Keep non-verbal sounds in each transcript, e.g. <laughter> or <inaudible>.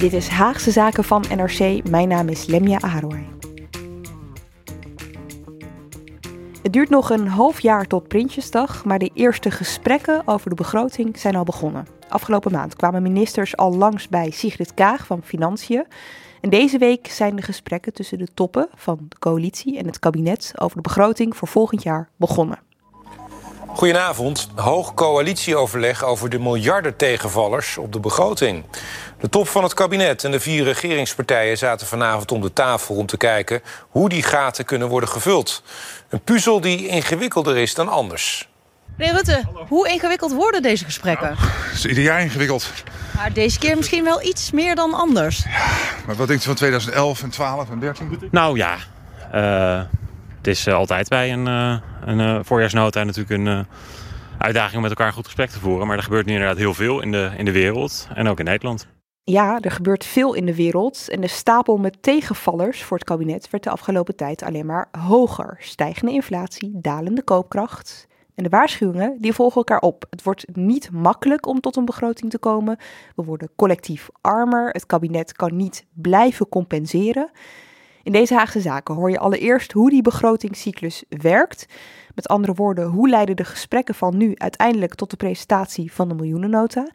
Dit is Haagse Zaken van NRC. Mijn naam is Lemja Aharwai. Het duurt nog een half jaar tot Prinsjesdag, maar de eerste gesprekken over de begroting zijn al begonnen. Afgelopen maand kwamen ministers al langs bij Sigrid Kaag van Financiën. En deze week zijn de gesprekken tussen de toppen van de coalitie en het kabinet over de begroting voor volgend jaar begonnen. Goedenavond. Hoog coalitieoverleg over de miljarden tegenvallers op de begroting. De top van het kabinet en de vier regeringspartijen zaten vanavond om de tafel om te kijken hoe die gaten kunnen worden gevuld. Een puzzel die ingewikkelder is dan anders. Meneer Rutte, hoe ingewikkeld worden deze gesprekken? Nou, het is ieder jaar ingewikkeld. Maar deze keer misschien wel iets meer dan anders. Maar wat denkt u van 2011 en 12 en 13? Nou ja, uh, het is uh, altijd bij een, uh, een voorjaarsnota natuurlijk een uitdaging om met elkaar een goed gesprek te voeren. Maar er gebeurt nu inderdaad heel veel in de, in de wereld en ook in Nederland. Ja, er gebeurt veel in de wereld en de stapel met tegenvallers voor het kabinet werd de afgelopen tijd alleen maar hoger. Stijgende inflatie, dalende koopkracht. En de waarschuwingen die volgen elkaar op. Het wordt niet makkelijk om tot een begroting te komen. We worden collectief armer. Het kabinet kan niet blijven compenseren. In deze Haagse zaken hoor je allereerst hoe die begrotingscyclus werkt. Met andere woorden, hoe leiden de gesprekken van nu uiteindelijk tot de presentatie van de miljoenennota?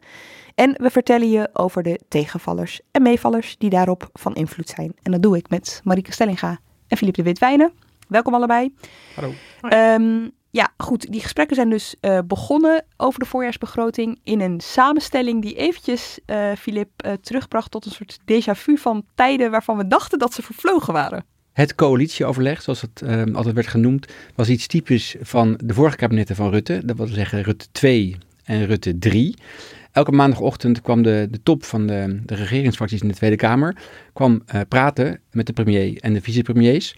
En we vertellen je over de tegenvallers en meevallers die daarop van invloed zijn. En dat doe ik met Marieke Stellinga en Philippe de Witwijnen. Welkom allebei. Hallo. Um, ja, goed. Die gesprekken zijn dus uh, begonnen over de voorjaarsbegroting in een samenstelling die eventjes, uh, Philippe, uh, terugbracht tot een soort déjà vu van tijden waarvan we dachten dat ze vervlogen waren. Het coalitieoverleg, zoals het altijd werd genoemd, was iets typisch van de vorige kabinetten van Rutte. Dat wil zeggen Rutte 2 en Rutte 3. Elke maandagochtend kwam de, de top van de, de regeringsfracties in de Tweede Kamer kwam, praten met de premier en de vicepremiers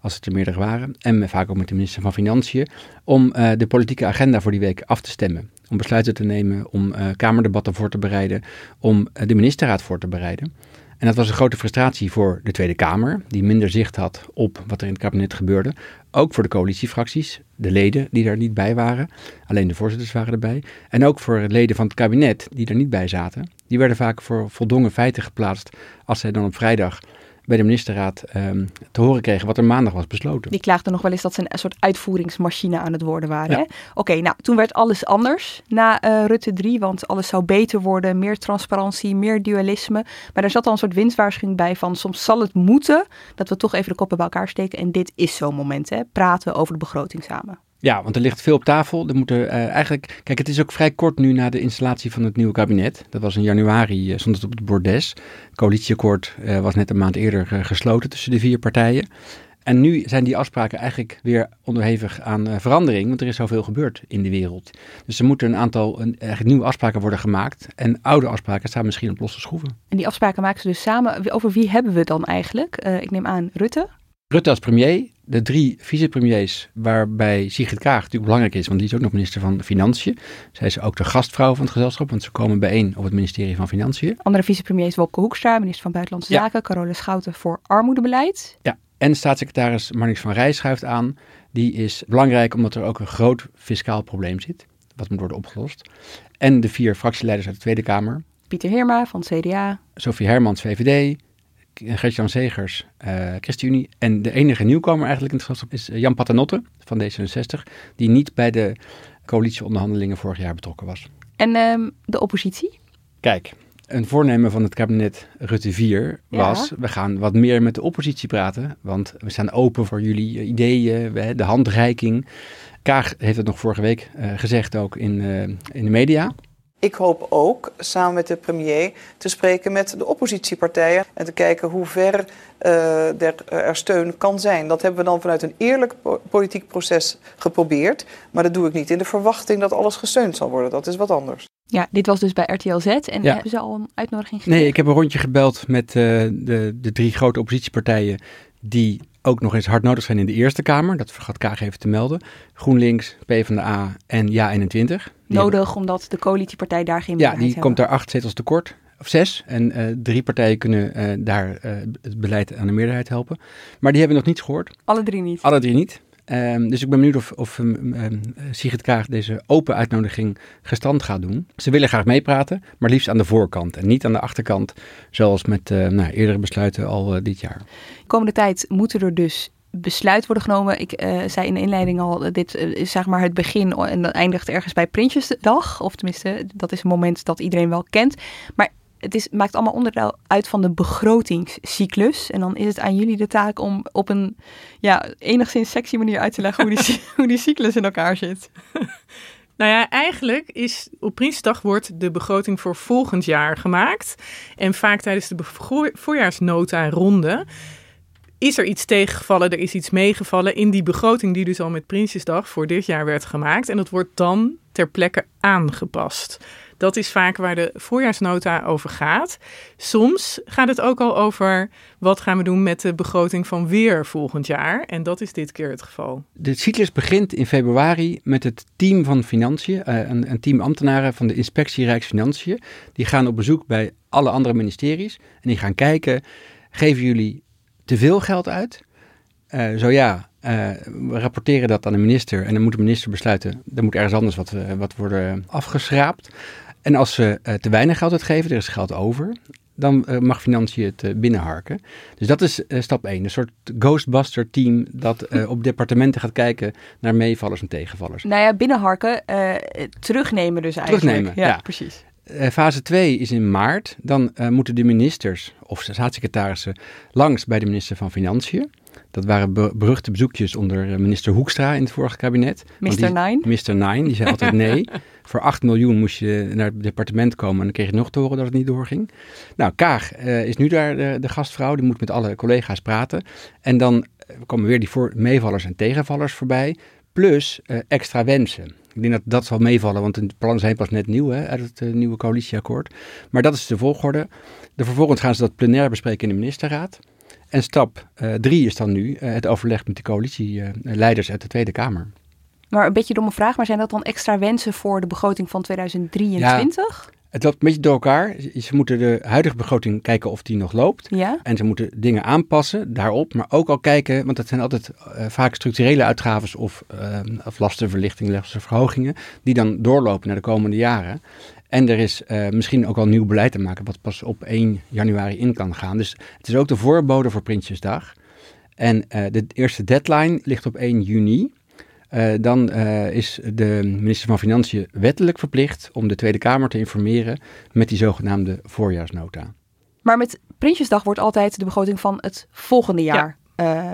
als het er meerdere waren, en vaak ook met de minister van Financiën, om uh, de politieke agenda voor die week af te stemmen. Om besluiten te nemen, om uh, kamerdebatten voor te bereiden, om de ministerraad voor te bereiden. En dat was een grote frustratie voor de Tweede Kamer, die minder zicht had op wat er in het kabinet gebeurde. Ook voor de coalitiefracties, de leden die er niet bij waren. Alleen de voorzitters waren erbij. En ook voor leden van het kabinet die er niet bij zaten. Die werden vaak voor voldongen feiten geplaatst als zij dan op vrijdag bij de ministerraad um, te horen kregen wat er maandag was besloten. Die klaagden nog wel eens dat ze een soort uitvoeringsmachine aan het worden waren. Ja. Oké, okay, nou toen werd alles anders na uh, Rutte 3, want alles zou beter worden, meer transparantie, meer dualisme. Maar er zat al een soort winstwaarschuwing bij van soms zal het moeten dat we toch even de koppen bij elkaar steken. En dit is zo'n moment, hè? praten over de begroting samen. Ja, want er ligt veel op tafel. Er moeten uh, eigenlijk. Kijk, het is ook vrij kort nu na de installatie van het nieuwe kabinet. Dat was in januari, uh, stond het op het bordes. Het coalitieakkoord uh, was net een maand eerder gesloten tussen de vier partijen. En nu zijn die afspraken eigenlijk weer onderhevig aan verandering, want er is zoveel gebeurd in de wereld. Dus er moeten een aantal een, nieuwe afspraken worden gemaakt. En oude afspraken staan misschien op losse schroeven. En die afspraken maken ze dus samen. Over wie hebben we dan eigenlijk? ik neem aan Rutte. Rutte als premier, de drie vicepremiers, waarbij Sigrid Kaag natuurlijk belangrijk is, want die is ook nog minister van Financiën. Zij is ook de gastvrouw van het gezelschap, want ze komen bijeen op het ministerie van Financiën. Andere vicepremier is Wopke Hoekstra, minister van Buitenlandse ja. Zaken, Carole Schouten voor armoedebeleid. Ja, en staatssecretaris Marnix van Rij schuift aan. Die is belangrijk omdat er ook een groot fiscaal probleem zit, wat moet worden opgelost. En de vier fractieleiders uit de Tweede Kamer, Pieter Heerma van het CDA. Sophie Hermans, VVD. Gert-Jan Zegers, uh, ChristenUnie. En de enige nieuwkomer eigenlijk in het gezelschap is Jan Paternotte van D66, die niet bij de coalitieonderhandelingen vorig jaar betrokken was. En uh, de oppositie? Kijk, een voornemen van het kabinet Rutte 4 was, ja. we gaan wat meer met de oppositie praten, want we staan open voor jullie ideeën, de handreiking. Kaag heeft het nog vorige week uh, gezegd ook in, uh, in de media. Ik hoop ook samen met de premier te spreken met de oppositiepartijen en te kijken hoe ver uh, er, er, steun kan zijn. Dat hebben we dan vanuit een eerlijk politiek proces geprobeerd. Maar dat doe ik niet in de verwachting dat alles gesteund zal worden. Dat is wat anders. Ja, dit was dus bij RTL Z. En ja. hebben ze al een uitnodiging gegeven? Nee, ik heb een rondje gebeld met uh, de, de drie grote oppositiepartijen die ook nog eens hard nodig zijn in de Eerste Kamer. Dat vergat Kaag even te melden. GroenLinks, PvdA en Ja21. Nodig omdat de coalitiepartij daar geen Ja, die komt daar acht zetels tekort. Of zes. En uh, drie partijen kunnen uh, daar uh, het beleid aan de meerderheid helpen. Maar die hebben we nog niet gehoord. Alle drie niet? Alle drie niet. Um, dus ik ben benieuwd of, of um, um, Sigrid Kaag deze open uitnodiging gestand gaat doen. Ze willen graag meepraten, maar liefst aan de voorkant en niet aan de achterkant, zoals met nou, eerdere besluiten al dit jaar. De komende tijd moeten er dus besluit worden genomen. Ik uh, zei in de inleiding al, dit is zeg maar het begin en dat eindigt ergens bij Prinsjesdag. Of tenminste, dat is een moment dat iedereen wel kent. Maar het is, maakt allemaal onderdeel uit van de begrotingscyclus. En dan is het aan jullie de taak om op een ja, enigszins sexy manier uit te leggen hoe die, <laughs> hoe die cyclus in elkaar zit. <laughs> Nou ja, eigenlijk is op Prinsdag wordt de begroting voor volgend jaar gemaakt. En vaak tijdens de voorjaarsnota ronde is er iets tegengevallen, er is iets meegevallen in die begroting die dus al met Prinsjesdag voor dit jaar werd gemaakt. En dat wordt dan ter plekke aangepast. Dat is vaak waar de voorjaarsnota over gaat. Soms gaat het ook al over wat gaan we doen met de begroting van weer volgend jaar. En dat is dit keer het geval. De cyclus begint in februari met het team van Financiën, een, een, team ambtenaren van de Inspectie Rijksfinanciën. Die gaan op bezoek bij alle andere ministeries en die gaan kijken, geven jullie te veel geld uit? Uh, zo ja, uh, we rapporteren dat aan de minister en dan moet de minister besluiten, er moet ergens anders wat, wat worden afgeschraapt. En als ze te weinig geld uitgeven, er is geld over, dan mag financiën het binnenharken. Dus dat is stap 1. Een soort Ghostbuster team dat op departementen gaat kijken naar meevallers en tegenvallers. Nou ja, binnenharken, terugnemen dus eigenlijk. Terugnemen, ja. ja. precies. Fase 2 is in maart. Dan moeten de ministers of staatssecretarissen langs bij de minister van Financiën. Dat waren beruchte bezoekjes onder minister Hoekstra in het vorige kabinet. Mr. Nine? Mr. Nine, die zei altijd nee. <laughs> Voor 8 miljoen moest je naar het departement komen en dan kreeg je nog te horen dat het niet doorging. Nou, Kaag uh, is nu daar de, de, gastvrouw, die moet met alle collega's praten. En dan komen weer die voor, meevallers en tegenvallers voorbij, plus uh, extra wensen. Ik denk dat dat zal meevallen, want de plannen zijn pas net nieuw hè, uit het uh, nieuwe coalitieakkoord. Maar dat is de volgorde. De vervolgens gaan ze dat plenair bespreken in de ministerraad. En stap drie is dan nu het overleg met de coalitieleiders uit de Tweede Kamer. Maar een beetje domme vraag, maar zijn dat dan extra wensen voor de begroting van 2023? Ja, het loopt een beetje door elkaar. Ze moeten de huidige begroting kijken of die nog loopt. Ja. En ze moeten dingen aanpassen daarop, maar ook al kijken, want dat zijn altijd uh, vaak structurele uitgaves of, uh, of lastenverlichting, lastenverhogingen, die dan doorlopen naar de komende jaren. En er is uh, misschien ook al nieuw beleid te maken, wat pas op 1 januari in kan gaan. Dus het is ook de voorbode voor Prinsjesdag. En de eerste deadline ligt op 1 juni. Uh, dan uh, is de minister van Financiën wettelijk verplicht om de Tweede Kamer te informeren met die zogenaamde voorjaarsnota. Maar met Prinsjesdag wordt altijd de begroting van het volgende jaar. Ja.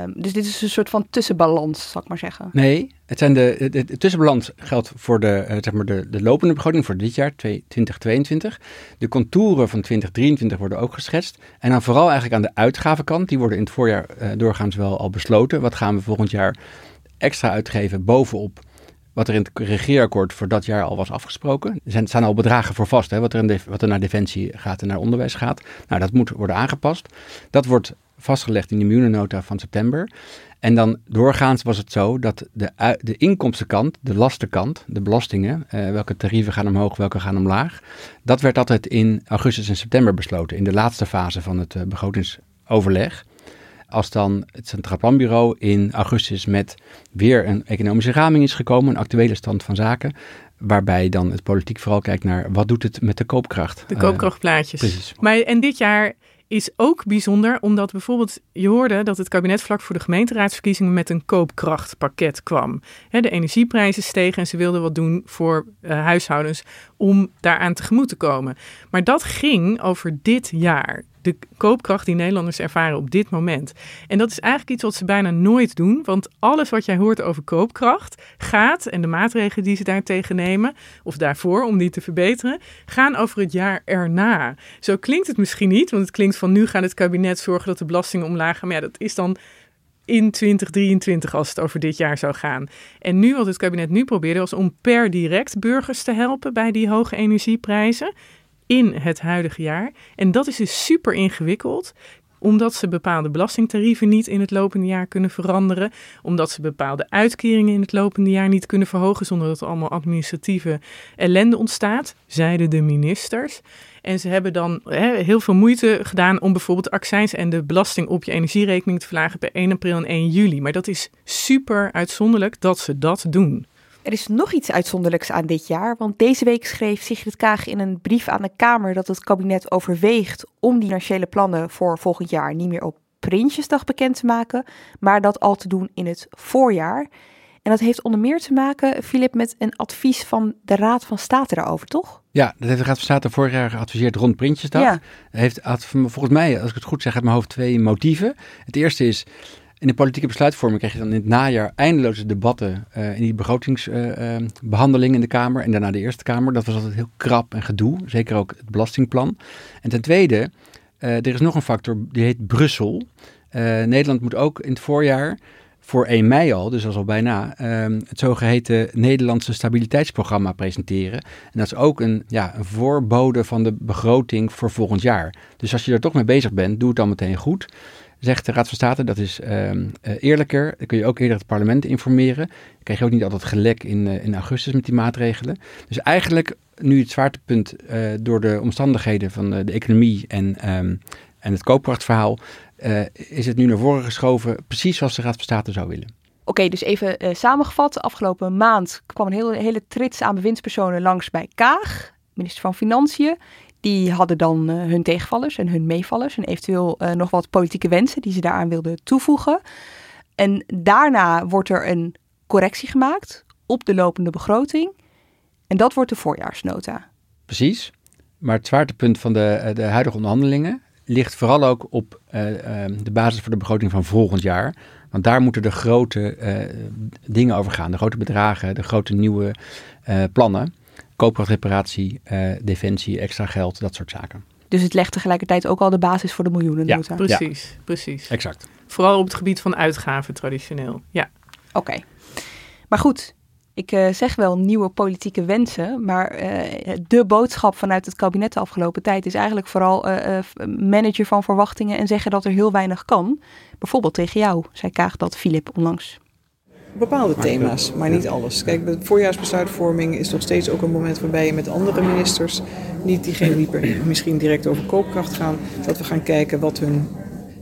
Uh, dus dit is een soort van tussenbalans, zal ik maar zeggen. Nee, het zijn de, de, de tussenbalans geldt voor de, zeg maar de, de lopende begroting voor dit jaar, 2022. De contouren van 2023 worden ook geschetst. En dan vooral eigenlijk aan de uitgavenkant, die worden in het voorjaar doorgaans wel al besloten. Wat gaan we volgend jaar extra uitgeven bovenop wat er in het regeerakkoord voor dat jaar al was afgesproken. Er zijn, staan al bedragen voor vast, hè, wat, er in wat er naar defensie gaat en naar onderwijs gaat. Nou, dat moet worden aangepast. Dat wordt vastgelegd in de miljoenennota van september. En dan doorgaans was het zo dat de, de inkomstenkant, de lastenkant, de belastingen, eh, welke tarieven gaan omhoog, welke gaan omlaag, dat werd altijd in augustus en september besloten, in de laatste fase van het uh, begrotingsoverleg als dan het Centraal Planbureau in augustus met weer een economische raming is gekomen, een actuele stand van zaken, waarbij dan het politiek vooral kijkt naar wat doet het met de koopkracht. De Eh, koopkrachtplaatjes. precies. Maar, en dit jaar is ook bijzonder, omdat bijvoorbeeld je hoorde dat het kabinet vlak voor de gemeenteraadsverkiezingen met een koopkrachtpakket kwam. De energieprijzen stegen en ze wilden wat doen voor eh, huishoudens om daaraan tegemoet te komen. Maar dat ging over dit jaar. De koopkracht die Nederlanders ervaren op dit moment. En dat is eigenlijk iets wat ze bijna nooit doen. Want alles wat jij hoort over koopkracht gaat, en de maatregelen die ze daartegen nemen, of daarvoor om die te verbeteren, gaan over het jaar erna. Zo klinkt het misschien niet, want het klinkt van nu gaat het kabinet zorgen dat de belastingen omlaag gaan. Maar ja, dat is dan in 2023 als het over dit jaar zou gaan. En nu wat het kabinet nu probeerde was om per direct burgers te helpen bij die hoge energieprijzen in het huidige jaar. En dat is dus super ingewikkeld omdat ze bepaalde belastingtarieven niet in het lopende jaar kunnen veranderen. Omdat ze bepaalde uitkeringen in het lopende jaar niet kunnen verhogen. zonder dat er allemaal administratieve ellende ontstaat, zeiden de ministers. En ze hebben dan heel veel moeite gedaan om bijvoorbeeld accijns en de belasting op je energierekening te verlagen per 1 april en 1 juli. Maar dat is super uitzonderlijk dat ze dat doen. Er is nog iets uitzonderlijks aan dit jaar, want deze week schreef Sigrid Kaag in een brief aan de Kamer dat het kabinet overweegt om die financiële plannen voor volgend jaar niet meer op Prinsjesdag bekend te maken, maar dat al te doen in het voorjaar. En dat heeft onder meer te maken, Filip, met een advies van de Raad van State daarover, toch? Ja, dat heeft de Raad van State vorig jaar geadviseerd rond Prinsjesdag. Ja. Heeft, had volgens mij, als ik het goed zeg, uit mijn hoofd twee motieven. Het eerste is, in de politieke besluitvorming krijg je dan in het najaar eindeloze debatten uh, in die begrotingsbehandeling in de Kamer en daarna de Eerste Kamer. Dat was altijd heel krap en gedoe, zeker ook het belastingplan. En ten tweede, uh, er is nog een factor, die heet Brussel. Nederland moet ook in het voorjaar voor 1 mei al, dus dat is al bijna, um, het zogeheten Nederlandse stabiliteitsprogramma presenteren. En dat is ook een, ja, een voorbode van de begroting voor volgend jaar. Dus als je er toch mee bezig bent, doe het dan meteen goed. Zegt de Raad van State, dat is um, uh, eerlijker. Dan kun je ook eerder het parlement informeren. Dan krijg je ook niet altijd gelek in, uh, in augustus met die maatregelen. Dus eigenlijk nu het zwaartepunt uh, door de omstandigheden van de economie en, um, en het koopkrachtverhaal is het nu naar voren geschoven, precies zoals de Raad van State zou willen. Oké, dus even samengevat. Afgelopen maand kwam een hele, hele trits aan bewindspersonen langs bij Kaag, minister van Financiën. Die hadden dan uh, hun tegenvallers en hun meevallers en eventueel nog wat politieke wensen die ze daaraan wilden toevoegen. En daarna wordt er een correctie gemaakt op de lopende begroting. En dat wordt de voorjaarsnota. Precies. Maar het zwaartepunt van de, de huidige onderhandelingen ligt vooral ook op uh, de basis voor de begroting van volgend jaar. Want daar moeten de grote dingen over gaan. De grote bedragen, de grote nieuwe plannen. Koopkrachtreparatie, defensie, extra geld, dat soort zaken. Dus het legt tegelijkertijd ook al de basis voor de miljoenennota. Ja, precies, ja. precies. Exact. Vooral op het gebied van uitgaven traditioneel, ja. Oké. Okay. Maar goed, ik uh, zeg wel nieuwe politieke wensen, maar uh, de boodschap vanuit het kabinet de afgelopen tijd is eigenlijk vooral uh, manager van verwachtingen en zeggen dat er heel weinig kan. Bijvoorbeeld tegen jou, zei Kaag dat Filip onlangs. Bepaalde thema's, maar niet alles. Kijk, de voorjaarsbesluitvorming is nog steeds ook een moment waarbij je met andere ministers, niet diegenen die <coughs> misschien direct over koopkracht gaan, dat we gaan kijken wat hun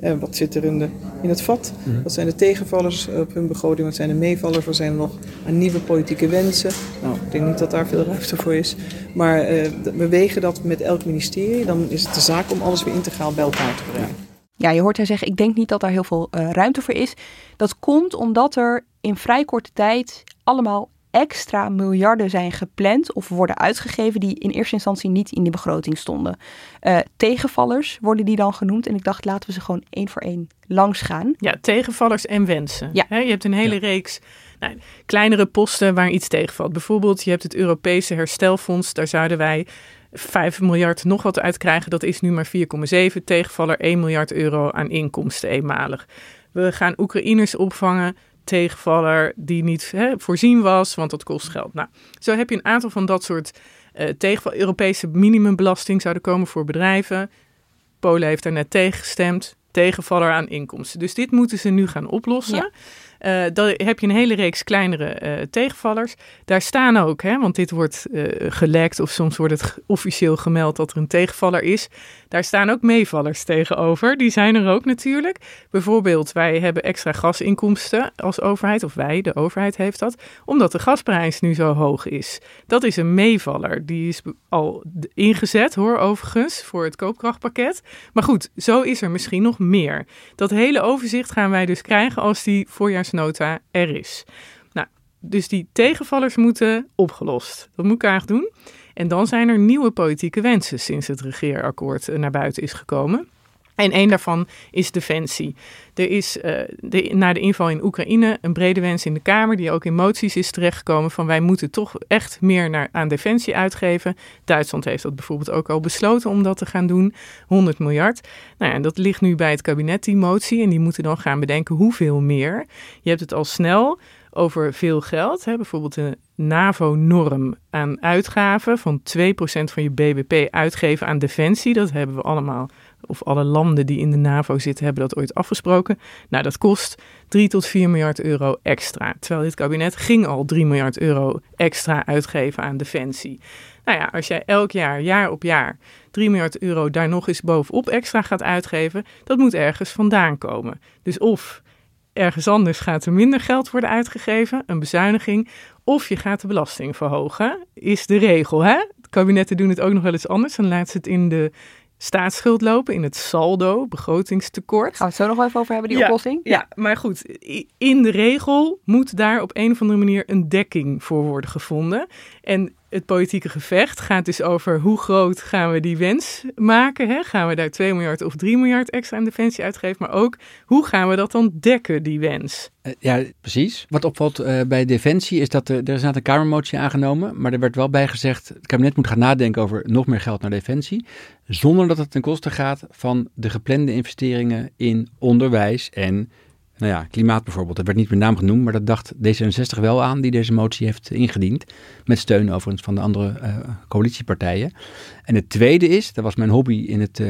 uh, wat zit er in, de, in het vat? Mm-hmm. Wat zijn de tegenvallers op hun begroting? Wat zijn de meevallers? Wat zijn er nog aan nieuwe politieke wensen? Nou, ik denk niet dat daar veel ruimte voor is. Maar uh, we wegen dat met elk ministerie. Dan is het de zaak om alles weer integraal bij elkaar te brengen. Ja, je hoort hij zeggen, ik denk niet dat daar heel veel uh, ruimte voor is. Dat komt omdat er in vrij korte tijd allemaal extra miljarden zijn gepland of worden uitgegeven die in eerste instantie niet in de begroting stonden. Uh, tegenvallers worden die dan genoemd en ik dacht laten we ze gewoon één voor één langs gaan. Ja, tegenvallers en wensen. Ja. He, je hebt een hele ja. reeks nou, kleinere posten waar iets tegenvalt. Bijvoorbeeld je hebt het Europese herstelfonds, daar zouden wij 5 miljard nog wat uit krijgen. Dat is nu maar 4,7. Tegenvaller 1 miljard euro aan inkomsten eenmalig. We gaan Oekraïners opvangen tegenvaller die niet hè, voorzien was, want dat kost geld. Nou, zo heb je een aantal van dat soort uh, tegenval. Europese minimumbelasting zouden komen voor bedrijven. Polen heeft daar net tegen gestemd. Tegenvaller aan inkomsten. Dus dit moeten ze nu gaan oplossen. Ja. Uh, dan heb je een hele reeks kleinere uh, tegenvallers. Daar staan ook, hè, want dit wordt uh, gelekt of soms wordt het officieel gemeld dat er een tegenvaller is. Daar staan ook meevallers tegenover. Die zijn er ook natuurlijk. Bijvoorbeeld, wij hebben extra gasinkomsten als overheid, of wij, de overheid heeft dat, omdat de gasprijs nu zo hoog is. Dat is een meevaller. Die is al ingezet, hoor, overigens, voor het koopkrachtpakket. Maar goed, zo is er misschien nog meer. Dat hele overzicht gaan wij dus krijgen als die voorjaarsnota er is. Nou, dus die tegenvallers moeten opgelost. Dat moet ik eigenlijk doen. En dan zijn er nieuwe politieke wensen sinds het regeerakkoord eh, naar buiten is gekomen. En een daarvan is defensie. Er is uh, de, na de inval in Oekraïne een brede wens in de Kamer, die ook in moties is terechtgekomen, van wij moeten toch echt meer naar, aan defensie uitgeven. Duitsland heeft dat bijvoorbeeld ook al besloten om dat te gaan doen, 100 miljard. Nou ja, en dat ligt nu bij het kabinet, die motie, en die moeten dan gaan bedenken hoeveel meer. Je hebt het al snel over veel geld. Hè, bijvoorbeeld de NAVO-norm aan uitgaven van 2% van je BBP uitgeven aan defensie. Dat hebben we allemaal, of alle landen die in de NAVO zitten, hebben dat ooit afgesproken. Nou, dat kost 3 tot 4 miljard euro extra. Terwijl dit kabinet ging al 3 miljard euro extra uitgeven aan defensie. Nou ja, als jij elk jaar, jaar op jaar, 3 miljard euro daar nog eens bovenop extra gaat uitgeven, dat moet ergens vandaan komen. Dus of ergens anders gaat er minder geld worden uitgegeven, een bezuiniging, of je gaat de belasting verhogen, is de regel. Hè? De kabinetten doen het ook nog wel eens anders. Dan laten ze het in de staatsschuld lopen, in het saldo, begrotingstekort. Gaan we het zo nog wel even over hebben, die oplossing? Ja, maar goed, in de regel moet daar op een of andere manier een dekking voor worden gevonden. En het politieke gevecht gaat dus over hoe groot gaan we die wens maken. Hè? Gaan we daar 2 miljard of 3 miljard extra aan defensie uitgeven? Maar ook hoe gaan we dat dan dekken, die wens? Uh, ja, precies. Wat opvalt uh, bij defensie is dat er, er is een kamermotie aangenomen. Maar er werd wel bij gezegd, het kabinet moet gaan nadenken over nog meer geld naar defensie. Zonder dat het ten koste gaat van de geplande investeringen in onderwijs en nou ja, klimaat bijvoorbeeld, dat werd niet met naam genoemd, maar dat dacht D66 wel aan, die deze motie heeft ingediend. Met steun overigens van de andere uh, coalitiepartijen. En het tweede is, dat was mijn hobby in het, uh,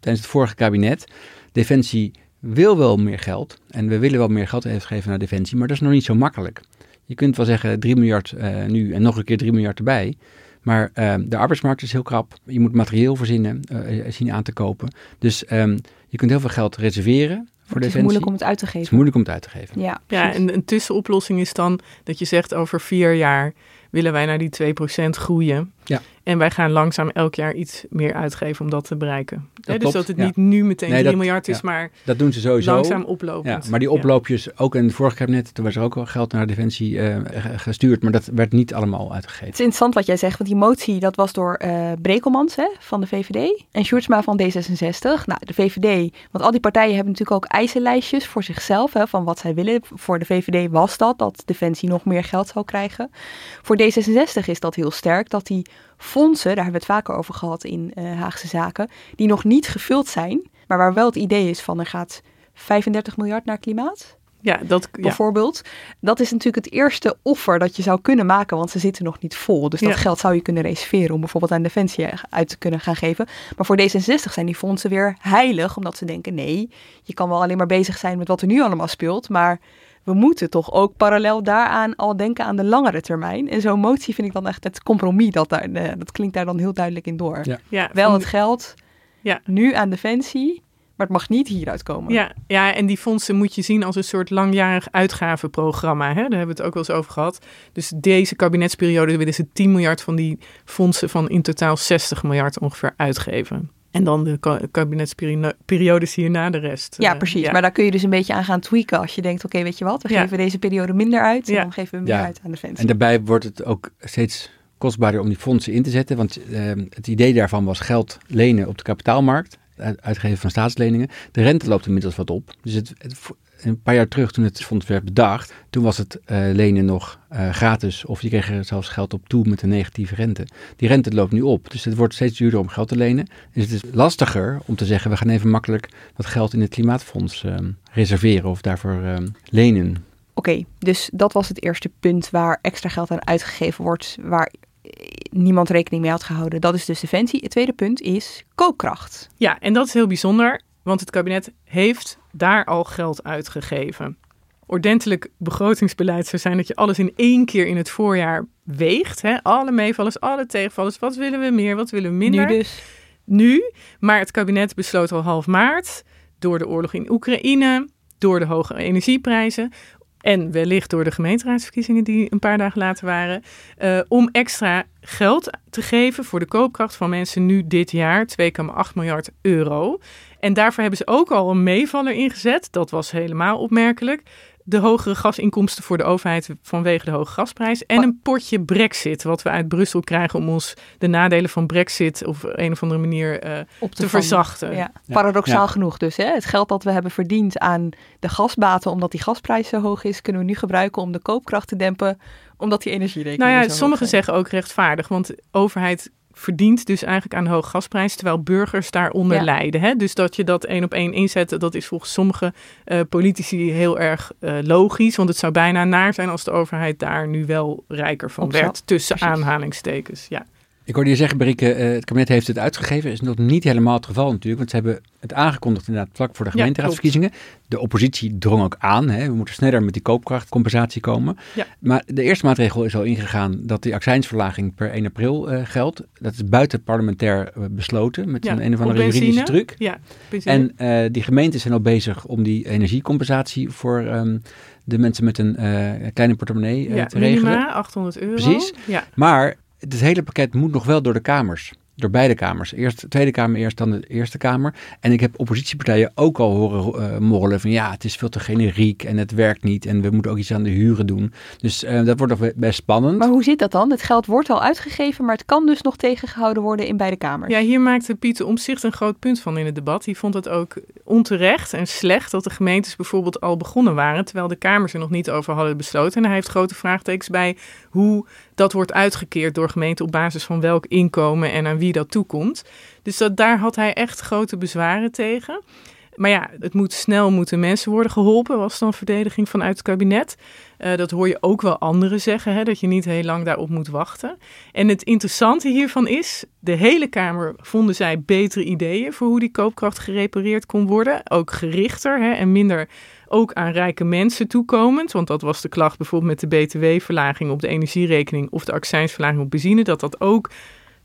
tijdens het vorige kabinet, Defensie wil wel meer geld. En we willen wel meer geld uitgeven naar Defensie, maar dat is nog niet zo makkelijk. Je kunt wel zeggen 3 miljard uh, nu en nog een keer 3 miljard erbij. Maar de arbeidsmarkt is heel krap. Je moet materieel verzinnen, zien aan te kopen. Dus um, je kunt heel veel geld reserveren voor het is moeilijk om het uit te geven. Het is moeilijk om het uit te geven. Ja, ja en een tussenoplossing is dan dat je zegt over vier jaar willen wij naar die 2% groeien. Ja. En wij gaan langzaam elk jaar iets meer uitgeven om dat te bereiken. Dat dus dat het niet nu meteen nee, 3 miljard is, maar dat doen ze sowieso. langzaam oplopend. Ja, maar die oploopjes, ook in het vorige kabinet, toen was er ook wel geld naar Defensie uh, gestuurd, maar dat werd niet allemaal uitgegeven. Het is interessant wat jij zegt, want die motie dat was door uh, Brekelmans hè, van de VVD en Sjoerdsma van D66. Nou, de VVD, want al die partijen hebben natuurlijk ook eisenlijstjes voor zichzelf, hè, van wat zij willen. Voor de VVD was dat, dat Defensie nog meer geld zou krijgen. Voor D66 is dat heel sterk, dat die fondsen, daar hebben we het vaker over gehad in uh, Haagse Zaken, die nog niet gevuld zijn, maar waar wel het idee is van er gaat 35 miljard naar klimaat. Ja, dat bijvoorbeeld. Dat is natuurlijk het eerste offer dat je zou kunnen maken, want ze zitten nog niet vol. Dus dat geld zou je kunnen reserveren om bijvoorbeeld aan defensie uit te kunnen gaan geven. Maar voor D66 zijn die fondsen weer heilig, omdat ze denken: nee, je kan wel alleen maar bezig zijn met wat er nu allemaal speelt, maar we moeten toch ook parallel daaraan al denken aan de langere termijn. En zo'n motie vind ik dan echt het compromis, dat, daar, eh, dat klinkt daar dan heel duidelijk in door. Ja. ja Wel het geld ja. nu aan defensie, maar het mag niet hieruit komen. Ja, ja, en die fondsen moet je zien als een soort langjarig uitgavenprogramma. Hè? Daar hebben we het ook wel eens over gehad. Dus deze kabinetsperiode willen ze 10 miljard van die fondsen van in totaal 60 miljard ongeveer uitgeven. En dan de kabinetsperiodes hierna de rest. Ja, eh, precies. Maar daar kun je dus een beetje aan gaan tweaken als je denkt, oké, weet je wat, we geven deze periode minder uit en dan geven we meer uit aan de fans. En daarbij wordt het ook steeds kostbaarder om die fondsen in te zetten, want uh, het idee daarvan was geld lenen op de kapitaalmarkt, uitgeven van staatsleningen. De rente loopt inmiddels wat op. Dus het, het, een paar jaar terug, toen het fonds werd bedacht, toen was het uh, lenen nog uh, gratis. Of je kreeg er zelfs geld op toe met een negatieve rente. Die rente loopt nu op. Dus het wordt steeds duurder om geld te lenen. Dus het is lastiger om te zeggen, we gaan even makkelijk wat geld in het klimaatfonds uh, reserveren of daarvoor lenen. Oké, dus dat was het eerste punt waar extra geld aan uitgegeven wordt, waar niemand rekening mee had gehouden. Dat is dus defensie. Het tweede punt is koopkracht. Ja, en dat is heel bijzonder, want het kabinet heeft daar al geld uitgegeven. ordentelijk begrotingsbeleid zou zijn dat je alles in één keer in het voorjaar weegt. Hè? Alle meevallers, alle tegenvallers. Wat willen we meer, wat willen we minder? Nu dus. Nu, maar het kabinet besloot al half maart door de oorlog in Oekraïne, door de hoge energieprijzen en wellicht door de gemeenteraadsverkiezingen die een paar dagen later waren, uh, om extra geld te geven voor de koopkracht van mensen nu dit jaar, 2,8 miljard euro. En daarvoor hebben ze ook al een meevaller ingezet. Dat was helemaal opmerkelijk de hogere gasinkomsten voor de overheid vanwege de hoge gasprijs. En een potje brexit, wat we uit Brussel krijgen om ons de nadelen van brexit op een of andere manier uh, Op te, te verzachten. Ja. Paradoxaal genoeg dus. Hè? Het geld dat we hebben verdiend aan de gasbaten, omdat die gasprijs zo hoog is, kunnen we nu gebruiken om de koopkracht te dempen, omdat die energierekening. Nou ja, sommigen zeggen ook rechtvaardig, want de overheid verdient dus eigenlijk aan de hoge gasprijs, terwijl burgers daaronder lijden. Hè? Dus dat je dat één op één inzet, dat is volgens sommige uh, politici heel erg uh, logisch. Want het zou bijna naar zijn als de overheid daar nu wel rijker van werd, tussen aanhalingstekens. Ja. Ik hoorde je zeggen, Brieke, uh, het kabinet heeft het uitgegeven. is nog niet helemaal het geval natuurlijk, want ze hebben het aangekondigd inderdaad vlak voor de gemeenteraadsverkiezingen. de oppositie drong ook aan, hè, we moeten sneller met die koopkrachtcompensatie komen. Ja. Maar de eerste maatregel is al ingegaan dat die accijnsverlaging per 1 april uh, geldt. Dat is buiten parlementair uh, besloten met een, een of andere juridische truc. Ja, en die gemeenten zijn al bezig om die energiecompensatie voor... Um, de mensen met een kleine portemonnee ja, te regelen. Minima, 800 euro. Precies. Ja. Maar het hele pakket moet nog wel door de kamers. Door beide kamers. Eerst de Tweede Kamer, eerst dan de Eerste Kamer. En ik heb oppositiepartijen ook al horen uh, morrelen van ja, het is veel te generiek en het werkt niet en we moeten ook iets aan de huren doen. Dus uh, dat wordt nog best spannend. Maar hoe zit dat dan? Het geld wordt al uitgegeven, maar het kan dus nog tegengehouden worden in beide kamers. Ja, hier maakte Pieter Omzicht een groot punt van in het debat. Die vond het ook onterecht en slecht dat de gemeentes bijvoorbeeld al begonnen waren, terwijl de kamers er nog niet over hadden besloten. En hij heeft grote vraagtekens bij hoe dat wordt uitgekeerd door gemeenten op basis van welk inkomen en aan wie dat toekomt. Dus dat, daar had hij echt grote bezwaren tegen. Maar ja, het moet snel moeten mensen worden geholpen, was dan verdediging vanuit het kabinet. Uh, dat hoor je ook wel anderen zeggen, hè, dat je niet heel lang daarop moet wachten. En het interessante hiervan is, de hele Kamer vonden zij betere ideeën voor hoe die koopkracht gerepareerd kon worden. Ook gerichter hè, en minder ook aan rijke mensen toekomend. Want dat was de klacht bijvoorbeeld met de btw-verlaging op de energierekening of de accijnsverlaging op benzine. Dat dat ook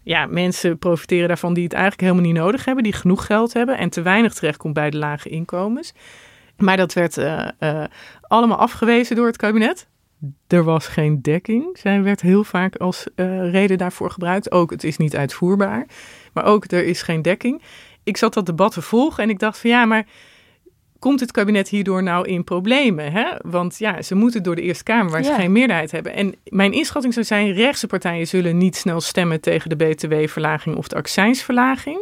ja, mensen profiteren daarvan die het eigenlijk helemaal niet nodig hebben, die genoeg geld hebben en te weinig terechtkomt bij de lage inkomens. Maar dat werd uh, uh, allemaal afgewezen door het kabinet. Er was geen dekking. Zij werd heel vaak als uh, reden daarvoor gebruikt. Ook het is niet uitvoerbaar. Maar ook er is geen dekking. Ik zat dat debat te volgen en ik dacht van ja, maar komt het kabinet hierdoor nou in problemen? Hè? Want ja, ze moeten door de Eerste Kamer waar ze geen meerderheid hebben. En mijn inschatting zou zijn, rechtse partijen zullen niet snel stemmen tegen de btw-verlaging of de accijnsverlaging.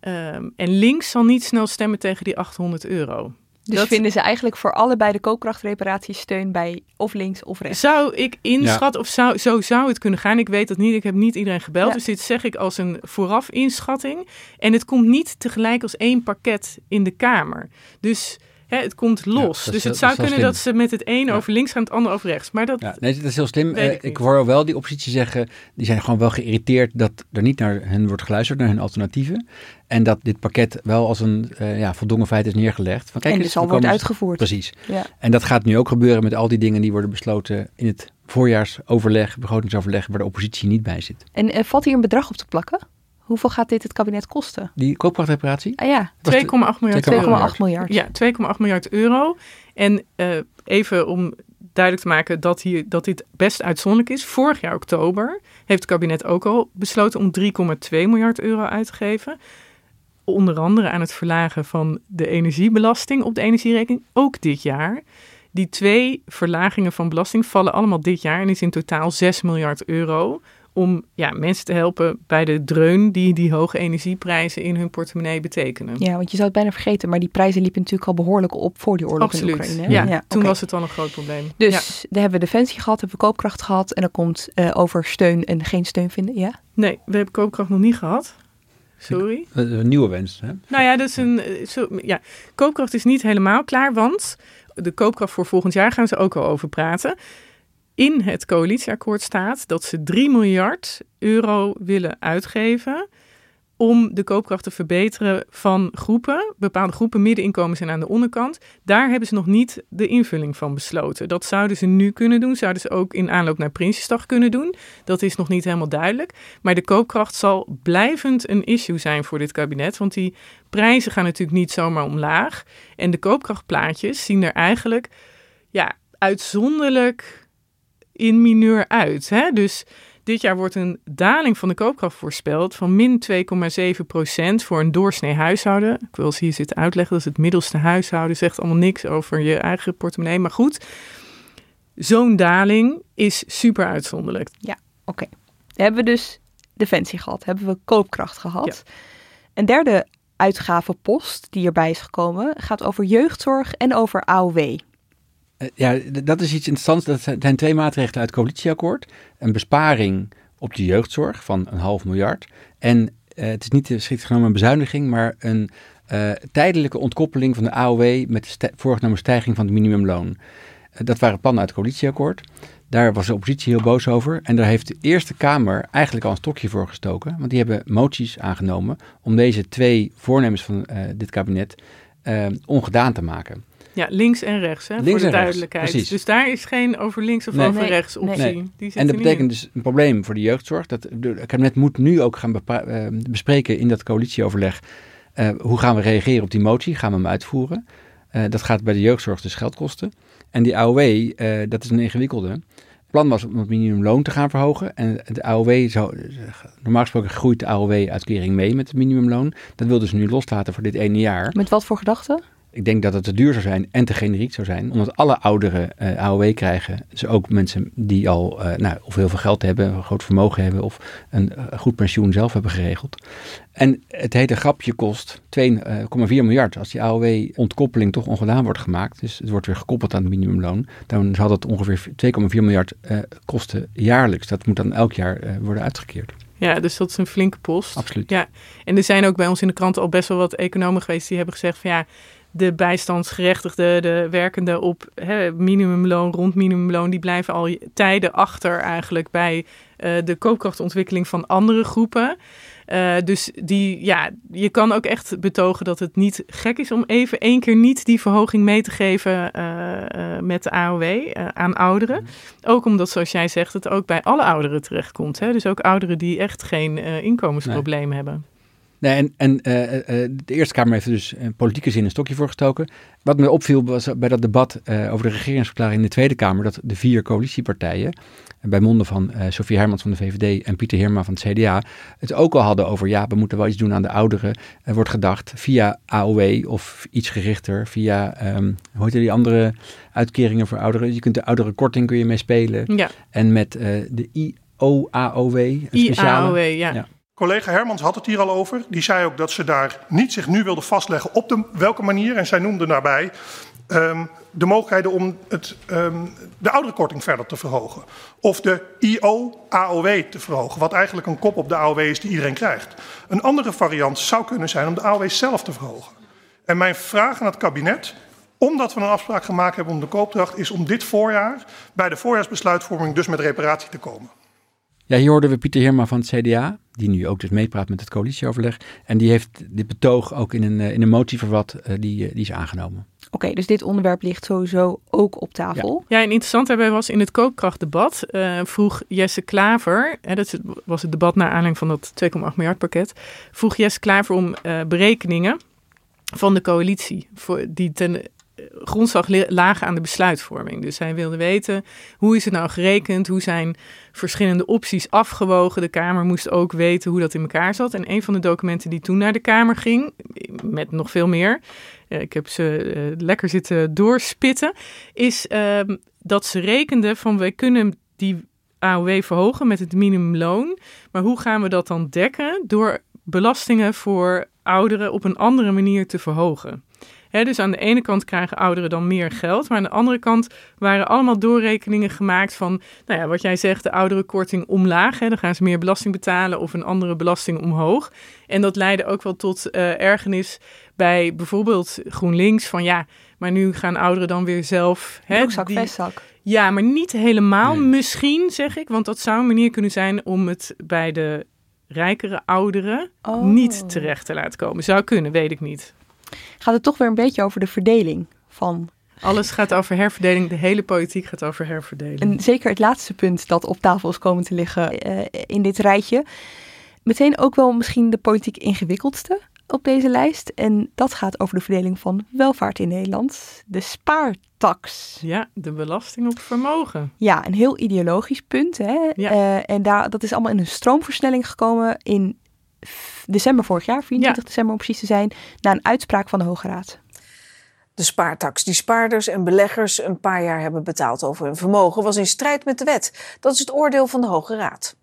Um, en links zal niet snel stemmen tegen die 800 euro. Dus dat... vinden ze eigenlijk voor allebei de koopkrachtreparaties steun bij of links of rechts? Zou ik inschatten, of zou, zo zou het kunnen gaan. Ik weet dat niet, ik heb niet iedereen gebeld. Dus dit zeg ik als een vooraf inschatting. En het komt niet tegelijk als één pakket in de Kamer. Dus Hè, het komt los. dus het zou kunnen dat ze met het een over links gaan, het ander over rechts. Maar dat, ja, nee, dat is heel slim. ik, uh, ik hoor wel die oppositie zeggen, die zijn gewoon wel geïrriteerd dat er niet naar hen wordt geluisterd, naar hun alternatieven. En dat dit pakket wel als een uh, ja, voldongen feit is neergelegd. Van, kijk, en dus al wordt uitgevoerd. Precies. Ja. En dat gaat nu ook gebeuren met al die dingen die worden besloten in het voorjaarsoverleg, begrotingsoverleg, waar de oppositie niet bij zit. En uh, valt hier een bedrag op te plakken? Hoeveel gaat dit het kabinet kosten? Die koopkrachtreparatie? Ah ja, 2,8 miljard 2,8 miljard. Ja, 2,8 miljard euro. En uh, even om duidelijk te maken dat, hier, dat dit best uitzonderlijk is. Vorig jaar oktober heeft het kabinet ook al besloten om 3,2 miljard euro uit te geven. Onder andere aan het verlagen van de energiebelasting op de energierekening. Ook dit jaar. Die twee verlagingen van belasting vallen allemaal dit jaar en is in totaal 6 miljard euro om ja, mensen te helpen bij de dreun die die hoge energieprijzen in hun portemonnee betekenen. Ja, want je zou het bijna vergeten, maar die prijzen liepen natuurlijk al behoorlijk op voor die oorlog Absoluut. in Oekraïne. Ja, ja toen was het al een groot probleem. Dus ja. daar hebben we defensie gehad, hebben we koopkracht gehad en dan komt uh, over steun en geen steun vinden, ja? Nee, we hebben koopkracht nog niet gehad. Sorry. Een nieuwe wens, hè? Nou ja, dat is een, eh, zo, ja, koopkracht is niet helemaal klaar, want de koopkracht voor volgend jaar gaan ze ook al over praten in het coalitieakkoord staat dat ze 3 miljard euro willen uitgeven om de koopkracht te verbeteren van groepen, bepaalde groepen, middeninkomens en aan de onderkant. Daar hebben ze nog niet de invulling van besloten. Dat zouden ze nu kunnen doen, zouden ze ook in aanloop naar Prinsjesdag kunnen doen. Dat is nog niet helemaal duidelijk. Maar de koopkracht zal blijvend een issue zijn voor dit kabinet, want die prijzen gaan natuurlijk niet zomaar omlaag. En de koopkrachtplaatjes zien er eigenlijk ja, uitzonderlijk in mineur uit. Hè? Dus dit jaar wordt een daling van de koopkracht voorspeld van min 2,7 procent voor een doorsnee huishouden. Ik wil ze hier zitten uitleggen, dat is het middelste huishouden, zegt allemaal niks over je eigen portemonnee. Maar goed, zo'n daling is super uitzonderlijk. Ja, oké. Hebben we dus defensie gehad, hebben we koopkracht gehad. Een derde uitgavenpost die erbij is gekomen gaat over jeugdzorg en over AOW. Eh, ja, dat is iets interessants. Dat zijn twee maatregelen uit het coalitieakkoord. Een besparing op de jeugdzorg van een half miljard. En uh, het is niet geschikt genomen een bezuiniging, maar een tijdelijke ontkoppeling van de AOW met de voorgenomen stijging van het minimumloon. dat waren plannen uit het coalitieakkoord. Daar was de oppositie heel boos over. En daar heeft de Eerste Kamer eigenlijk al een stokje voor gestoken. Want die hebben moties aangenomen om deze twee voornemens van dit kabinet ongedaan te maken. Ja, links en rechts, hè, links voor de en duidelijkheid. Rechts, dus daar is geen over links of Nee. over Nee. rechts optie. Nee. Die zit En dat betekent in. dus een probleem voor de jeugdzorg. Dat het kabinet moet nu ook gaan bepa- eh, bespreken in dat coalitieoverleg. eh, hoe gaan we reageren op die motie? Gaan we hem uitvoeren? Eh, dat gaat bij de jeugdzorg dus geld kosten. En die AOW, eh, dat is een ingewikkelde. Plan was om het minimumloon te gaan verhogen. En de AOW zou, normaal gesproken groeit de AOW-uitkering mee met het minimumloon. Dat wil dus nu loslaten voor dit ene jaar. Met wat voor gedachten? Ik denk dat het te duur zou zijn en te generiek zou zijn. Omdat alle ouderen eh, AOW krijgen. Dus ook mensen die al eh, nou, of heel veel geld hebben, een groot vermogen hebben of een eh, goed pensioen zelf hebben geregeld. En het hele grapje kost 2,4 miljard. Als die AOW-ontkoppeling toch ongedaan wordt gemaakt, dus het wordt weer gekoppeld aan het minimumloon, dan zal dat ongeveer 2,4 miljard kosten jaarlijks. Dat moet dan elk jaar worden uitgekeerd. Ja, dus dat is een flinke post. Absoluut. Ja, en er zijn ook bij ons in de krant al best wel wat economen geweest die hebben gezegd van ja, de bijstandsgerechtigden, de werkenden op hè, minimumloon, rond minimumloon, die blijven al tijden achter eigenlijk bij eh, de koopkrachtontwikkeling van andere groepen. Eh, dus die, ja, je kan ook echt betogen dat het niet gek is om even één keer niet die verhoging mee te geven eh, met de AOW aan ouderen. Ook omdat, zoals jij zegt, het ook bij alle ouderen terechtkomt. Hè? Dus ook ouderen die echt geen inkomensprobleem hebben. Nee, en en eh, eh, de Eerste Kamer heeft er dus in politieke zin een stokje voor gestoken. Wat me opviel was bij dat debat eh, over de regeringsverklaring in de Tweede Kamer, dat de vier coalitiepartijen, eh, bij monden van eh Sofie Hermans van de VVD en Pieter Heerma van het CDA, het ook al hadden over ja, we moeten wel iets doen aan de ouderen. Er wordt gedacht via AOW of iets gerichter, via, ehm hoe heet die andere uitkeringen voor ouderen. Je kunt de ouderenkorting kun je mee spelen. Ja. En met eh, de IOAOW, een speciale. IAOW, ja. Ja. Collega Hermans had het hier al over. Die zei ook dat ze daar niet zich nu wilde vastleggen op de, welke manier. En zij noemde daarbij ehm, de mogelijkheden om het, ehm, de ouderenkorting verder te verhogen. Of de IO-AOW te verhogen. Wat eigenlijk een kop op de AOW is die iedereen krijgt. Een andere variant zou kunnen zijn om de AOW zelf te verhogen. En mijn vraag aan het kabinet omdat we een afspraak gemaakt hebben om de koopdracht, is om dit voorjaar bij de voorjaarsbesluitvorming dus met reparatie te komen. Ja, hier hoorden we Pieter Heerma van het CDA, die nu ook dus meepraat met het coalitieoverleg. En die heeft dit betoog ook in een, eh, in een motie verwat, eh, die, eh, die is aangenomen. Oké, dus dit onderwerp ligt sowieso ook op tafel. Ja, en interessant daarbij was in het koopkrachtdebat uh, vroeg Jesse Klaver, hè, dat was het debat naar aanleiding van dat 2,8 miljard pakket, vroeg Jesse Klaver om uh, berekeningen van de coalitie voor, die ten grondslag lagen aan de besluitvorming. Dus hij wilde weten hoe is het nou gerekend, hoe zijn verschillende opties afgewogen. De Kamer moest ook weten hoe dat in elkaar zat. En een van de documenten die toen naar de Kamer ging, met nog veel meer, ik heb ze uh, lekker zitten doorspitten, is uh, dat ze rekenden van wij kunnen die AOW verhogen met het minimumloon, maar hoe gaan we dat dan dekken door belastingen voor ouderen op een andere manier te verhogen? He, dus aan de ene kant krijgen ouderen dan meer geld, maar aan de andere kant waren allemaal doorrekeningen gemaakt van, nou ja, wat jij zegt, de ouderenkorting omlaag. He, dan gaan ze meer belasting betalen of een andere belasting omhoog. En dat leidde ook wel tot uh, ergernis bij bijvoorbeeld GroenLinks van ja, maar nu gaan ouderen dan weer zelf. Broekzak, die, vestzak. Ja, maar niet helemaal nee. misschien, zeg ik, want dat zou een manier kunnen zijn om het bij de rijkere ouderen Oh. niet terecht te laten komen. Zou kunnen, weet ik niet. Gaat het toch weer een beetje over de verdeling van... Alles gaat over herverdeling. De hele politiek gaat over herverdeling. En zeker het laatste punt dat op tafel is komen te liggen eh, in dit rijtje. Meteen ook wel misschien de politiek ingewikkeldste op deze lijst. En dat gaat over de verdeling van welvaart in Nederland. De spaartax. Ja, de belasting op vermogen. Ja, een heel ideologisch punt. Hè? Ja. Eh, en daar, dat is allemaal in een stroomversnelling gekomen in december vorig jaar, 24 december om precies te zijn, na een uitspraak van de Hoge Raad. De spaartax die spaarders en beleggers een paar jaar hebben betaald over hun vermogen was in strijd met de wet. Dat is het oordeel van de Hoge Raad.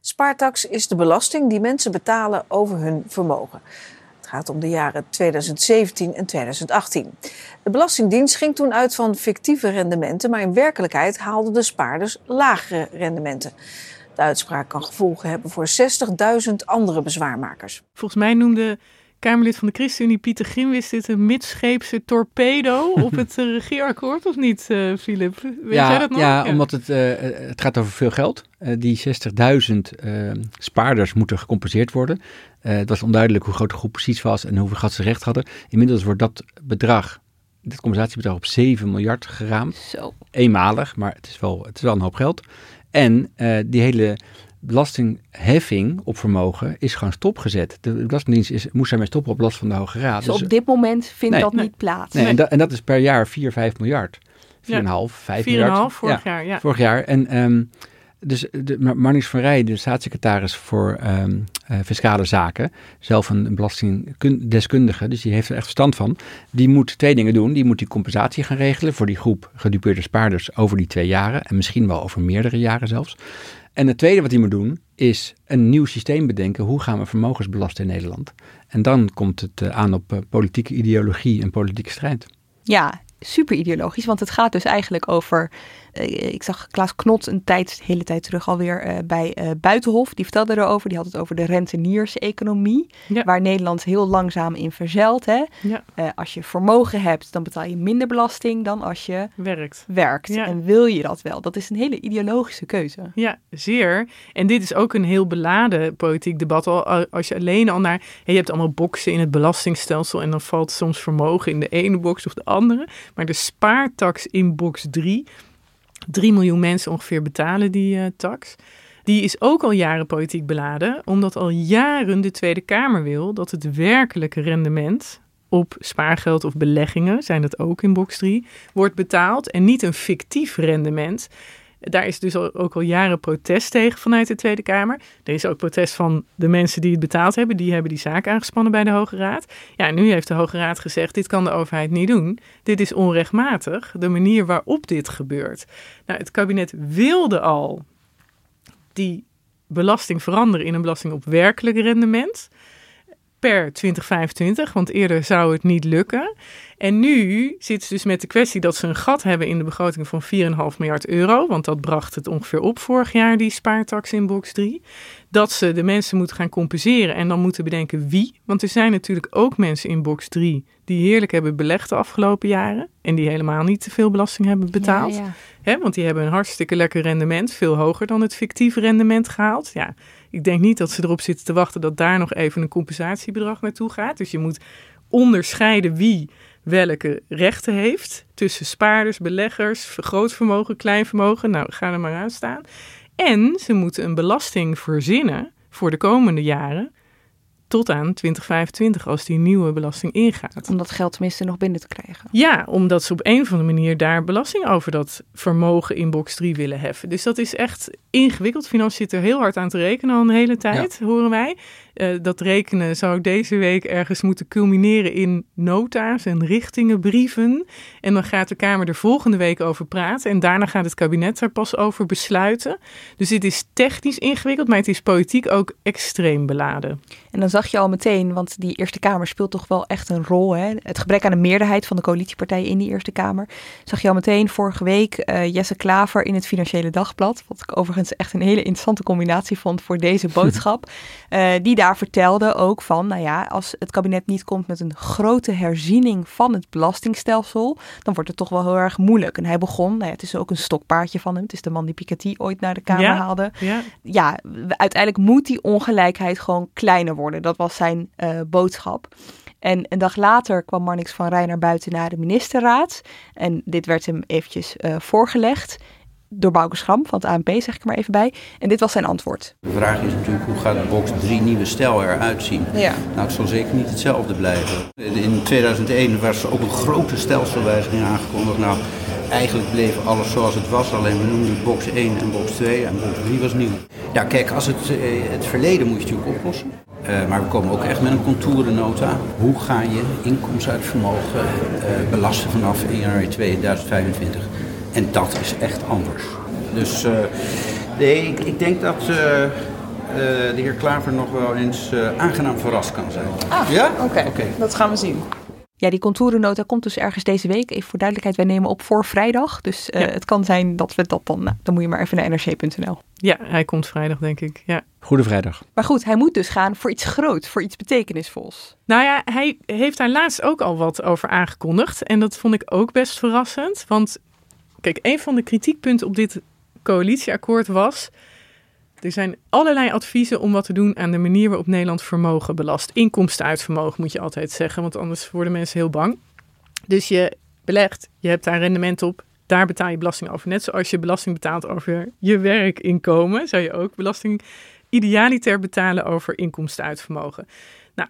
Spaartax is de belasting die mensen betalen over hun vermogen. Het gaat om de jaren 2017 en 2018. De Belastingdienst ging toen uit van fictieve rendementen, maar in werkelijkheid haalden de spaarders lagere rendementen. De uitspraak kan gevolgen hebben voor 60.000 andere bezwaarmakers. Volgens mij noemde Kamerlid van de ChristenUnie Pieter Grimwist dit een midscheepse torpedo <laughs> op het eh, regeerakkoord, of niet, eh Filip? Weet jij dat nog? Ja, omdat het, eh, het gaat over veel geld. Eh, die 60.000 eh, spaarders moeten gecompenseerd worden. Eh, het was onduidelijk hoe groot de groep precies was en hoeveel geld ze recht hadden. Inmiddels wordt dat bedrag, dit compensatiebedrag, op 7 miljard geraamd. Zo. Eenmalig, maar het is wel, het is wel een hoop geld. En eh, die hele belastingheffing op vermogen is gewoon stopgezet. De Belastingdienst is, moest daarmee stoppen op last van de Hoge Raad. Dus op dit moment vindt Nee. dat Nee. niet plaats. Nee, en, dat, en dat is per jaar 4, 5 miljard. 4,5, Ja. 5 4,5 miljard. vorig jaar, ja. Vorig jaar. En ehm, dus de, Mar- Marnix van Rij, de staatssecretaris voor ehm, eh, fiscale zaken, zelf een belastingdeskundige, dus die heeft er echt verstand van, die moet twee dingen doen. Die moet die compensatie gaan regelen voor die groep gedupeerde spaarders over die twee jaren en misschien wel over meerdere jaren zelfs. En het tweede wat hij moet doen is een nieuw systeem bedenken. Hoe gaan we vermogens belasten in Nederland? En dan komt het eh, aan op eh, politieke ideologie en politieke strijd. Ja, super ideologisch, want het gaat dus eigenlijk over. Eh, ik zag Klaas Knot een tijd, hele tijd terug alweer eh, bij eh, Buitenhof. Die vertelde erover. Die had het over de renteniers-economie. Ja. Waar Nederland heel langzaam in verzeilt. Hè? Ja. Als je vermogen hebt, dan betaal je minder belasting dan als je Werkt. werkt. Ja. En wil je dat wel? Dat is een hele ideologische keuze. Ja, zeer. En dit is ook een heel beladen politiek debat. Al al- als je alleen al naar. je hebt allemaal boxen in het belastingstelsel. En dan valt soms vermogen in de ene box of de andere. Maar de spaartax in box 3. 3 miljoen mensen ongeveer betalen die eh, tax. Die is ook al jaren politiek beladen. Omdat al jaren de Tweede Kamer wil dat het werkelijke rendement op spaargeld of beleggingen, zijn dat ook in box 3, wordt betaald en niet een fictief rendement. Daar is dus ook al jaren protest tegen vanuit de Tweede Kamer. Er is ook protest van de mensen die het betaald hebben. Die hebben die zaak aangespannen bij de Hoge Raad. Ja, nu heeft de Hoge Raad gezegd, dit kan de overheid niet doen. Dit is onrechtmatig, de manier waarop dit gebeurt. Nou, het kabinet wilde al die belasting veranderen in een belasting op werkelijk rendement per 2025, want eerder zou het niet lukken. En nu zitten ze dus met de kwestie dat ze een gat hebben in de begroting van 4,5 miljard euro, want dat bracht het ongeveer op vorig jaar, die spaartax in box 3. Dat ze de mensen moeten gaan compenseren en dan moeten bedenken wie. Want er zijn natuurlijk ook mensen in box 3 die heerlijk hebben belegd de afgelopen jaren en die helemaal niet te veel belasting hebben betaald. Ja, ja. Hè, want die hebben een hartstikke lekker rendement, veel hoger dan het fictieve rendement gehaald. Ja, ik denk niet dat ze erop zitten te wachten dat daar nog even een compensatiebedrag naartoe gaat. Dus je moet onderscheiden wie welke rechten heeft tussen spaarders, beleggers, groot vermogen, klein vermogen. Nou, ga er maar aan staan. En ze moeten een belasting verzinnen voor de komende jaren tot aan 2025 als die nieuwe belasting ingaat. Om dat geld tenminste nog binnen te krijgen. Ja, omdat ze op een of andere manier daar belasting over dat vermogen in box 3 willen heffen. Dus dat is echt ingewikkeld. Financiën zit er heel hard aan te rekenen al een hele tijd, horen wij. Eh, dat rekenen zou deze week ergens moeten culmineren in nota's en richtingenbrieven. En dan gaat de Kamer er volgende week over praten. En daarna gaat het kabinet er pas over besluiten. Dus dit is technisch ingewikkeld, maar het is politiek ook extreem beladen. En dan zag je al meteen, want die Eerste Kamer speelt toch wel echt een rol. Hè? Het gebrek aan een meerderheid van de coalitiepartijen in die Eerste Kamer. Zag je al meteen vorige week eh, Jesse Klaver in het Financiële Dagblad. Wat ik overigens echt een hele interessante combinatie vond voor deze boodschap. <laughs> eh, die daar PvdA vertelde ook van, nou ja, als het kabinet niet komt met een grote herziening van het belastingstelsel, dan wordt het toch wel heel erg moeilijk. En hij begon, nou ja, het is ook een stokpaardje van hem, het is de man die Piketty ooit naar de Kamer Ja, haalde. ja. ja, uiteindelijk moet die ongelijkheid gewoon kleiner worden. Dat was zijn eh, boodschap. En een dag later kwam Marnix van Rijn naar buiten naar de ministerraad. En dit werd hem eventjes eh, voorgelegd door Bouke Schram van het ANP, zeg ik er maar even bij. En dit was zijn antwoord. De vraag is natuurlijk hoe gaat de box 3 nieuwe stijl eruit zien? Ja. Nou, het zal zeker niet hetzelfde blijven. In 2001 was ook een grote stelselwijziging aangekondigd. Nou, eigenlijk bleef alles zoals het was, alleen we noemden box 1 en box 2 en box 3 was nieuw. Ja, kijk, als het, eh, het verleden moet je natuurlijk oplossen. Eh, maar we komen ook echt met een contourennota. Hoe ga je inkomsten uit vermogen eh, belasten vanaf 1 januari 2025? En dat is echt anders. Dus eh, nee, ik, ik denk dat eh, eh, de heer Klaver nog wel eens eh, aangenaam verrast kan zijn. Ah, ja? oké. Dat gaan we zien. Ja, die contourennota komt dus ergens deze week. Even voor duidelijkheid, wij nemen op voor vrijdag. Dus eh, Ja. het kan zijn dat we dat dan... Nou, dan moet je maar even naar nrc.nl. Ja, hij komt vrijdag, denk ik. Ja. Goede vrijdag. Maar goed, hij moet dus gaan voor iets groots, voor iets betekenisvols. Nou ja, hij heeft daar laatst ook al wat over aangekondigd. En dat vond ik ook best verrassend. Want kijk, een van de kritiekpunten op dit coalitieakkoord was... Er zijn allerlei adviezen om wat te doen aan de manier waarop Nederland vermogen belast. Inkomsten uit vermogen moet je altijd zeggen, want anders worden mensen heel bang. Dus je belegt, je hebt daar rendement op, daar betaal je belasting over. Net zoals je belasting betaalt over je werkinkomen, zou je ook belasting idealiter betalen over inkomsten uit vermogen. Nou,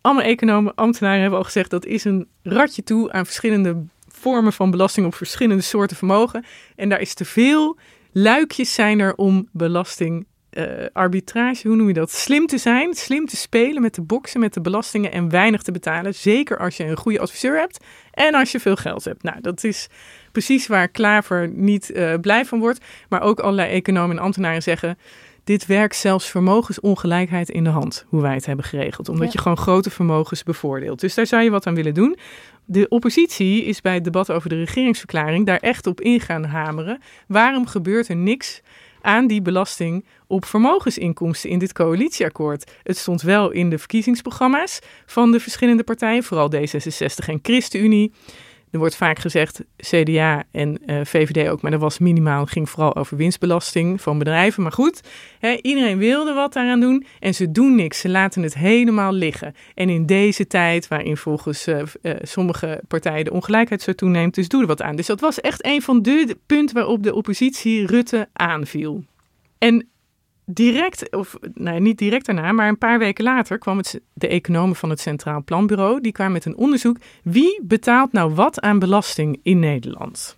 allemaal economen, ambtenaren hebben al gezegd dat is een ratje toe aan verschillende vormen van belasting op verschillende soorten vermogen. En daar is te veel luikjes zijn er om belasting eh, arbitrage, hoe noem je dat? Slim te zijn, slim te spelen met de boksen, met de belastingen en weinig te betalen. Zeker als je een goede adviseur hebt en als je veel geld hebt. Nou, dat is precies waar Klaver niet eh, blij van wordt. Maar ook allerlei economen en ambtenaren zeggen... dit werkt zelfs vermogensongelijkheid in de hand, hoe wij het hebben geregeld. Omdat Ja. je gewoon grote vermogens bevoordeelt. Dus daar zou je wat aan willen doen. De oppositie is bij het debat over de regeringsverklaring daar echt op in gaan hameren. Waarom gebeurt er niks aan die belasting op vermogensinkomsten in dit coalitieakkoord? Het stond wel in de verkiezingsprogramma's van de verschillende partijen, vooral D66 en ChristenUnie. Er wordt vaak gezegd CDA en eh, VVD ook, maar dat was minimaal. ging vooral over winstbelasting van bedrijven. Maar goed, hè, iedereen wilde wat daaraan doen en ze doen niks. Ze laten het helemaal liggen. En in deze tijd, waarin volgens eh, eh, sommige partijen de ongelijkheid zo toeneemt, dus doe er wat aan. Dus dat was echt een van de, punten waarop de oppositie Rutte aanviel. En direct, of nou, niet direct daarna, maar een paar weken later kwam het, de economen van het Centraal Planbureau. Die kwamen met een onderzoek. Wie betaalt nou wat aan belasting in Nederland?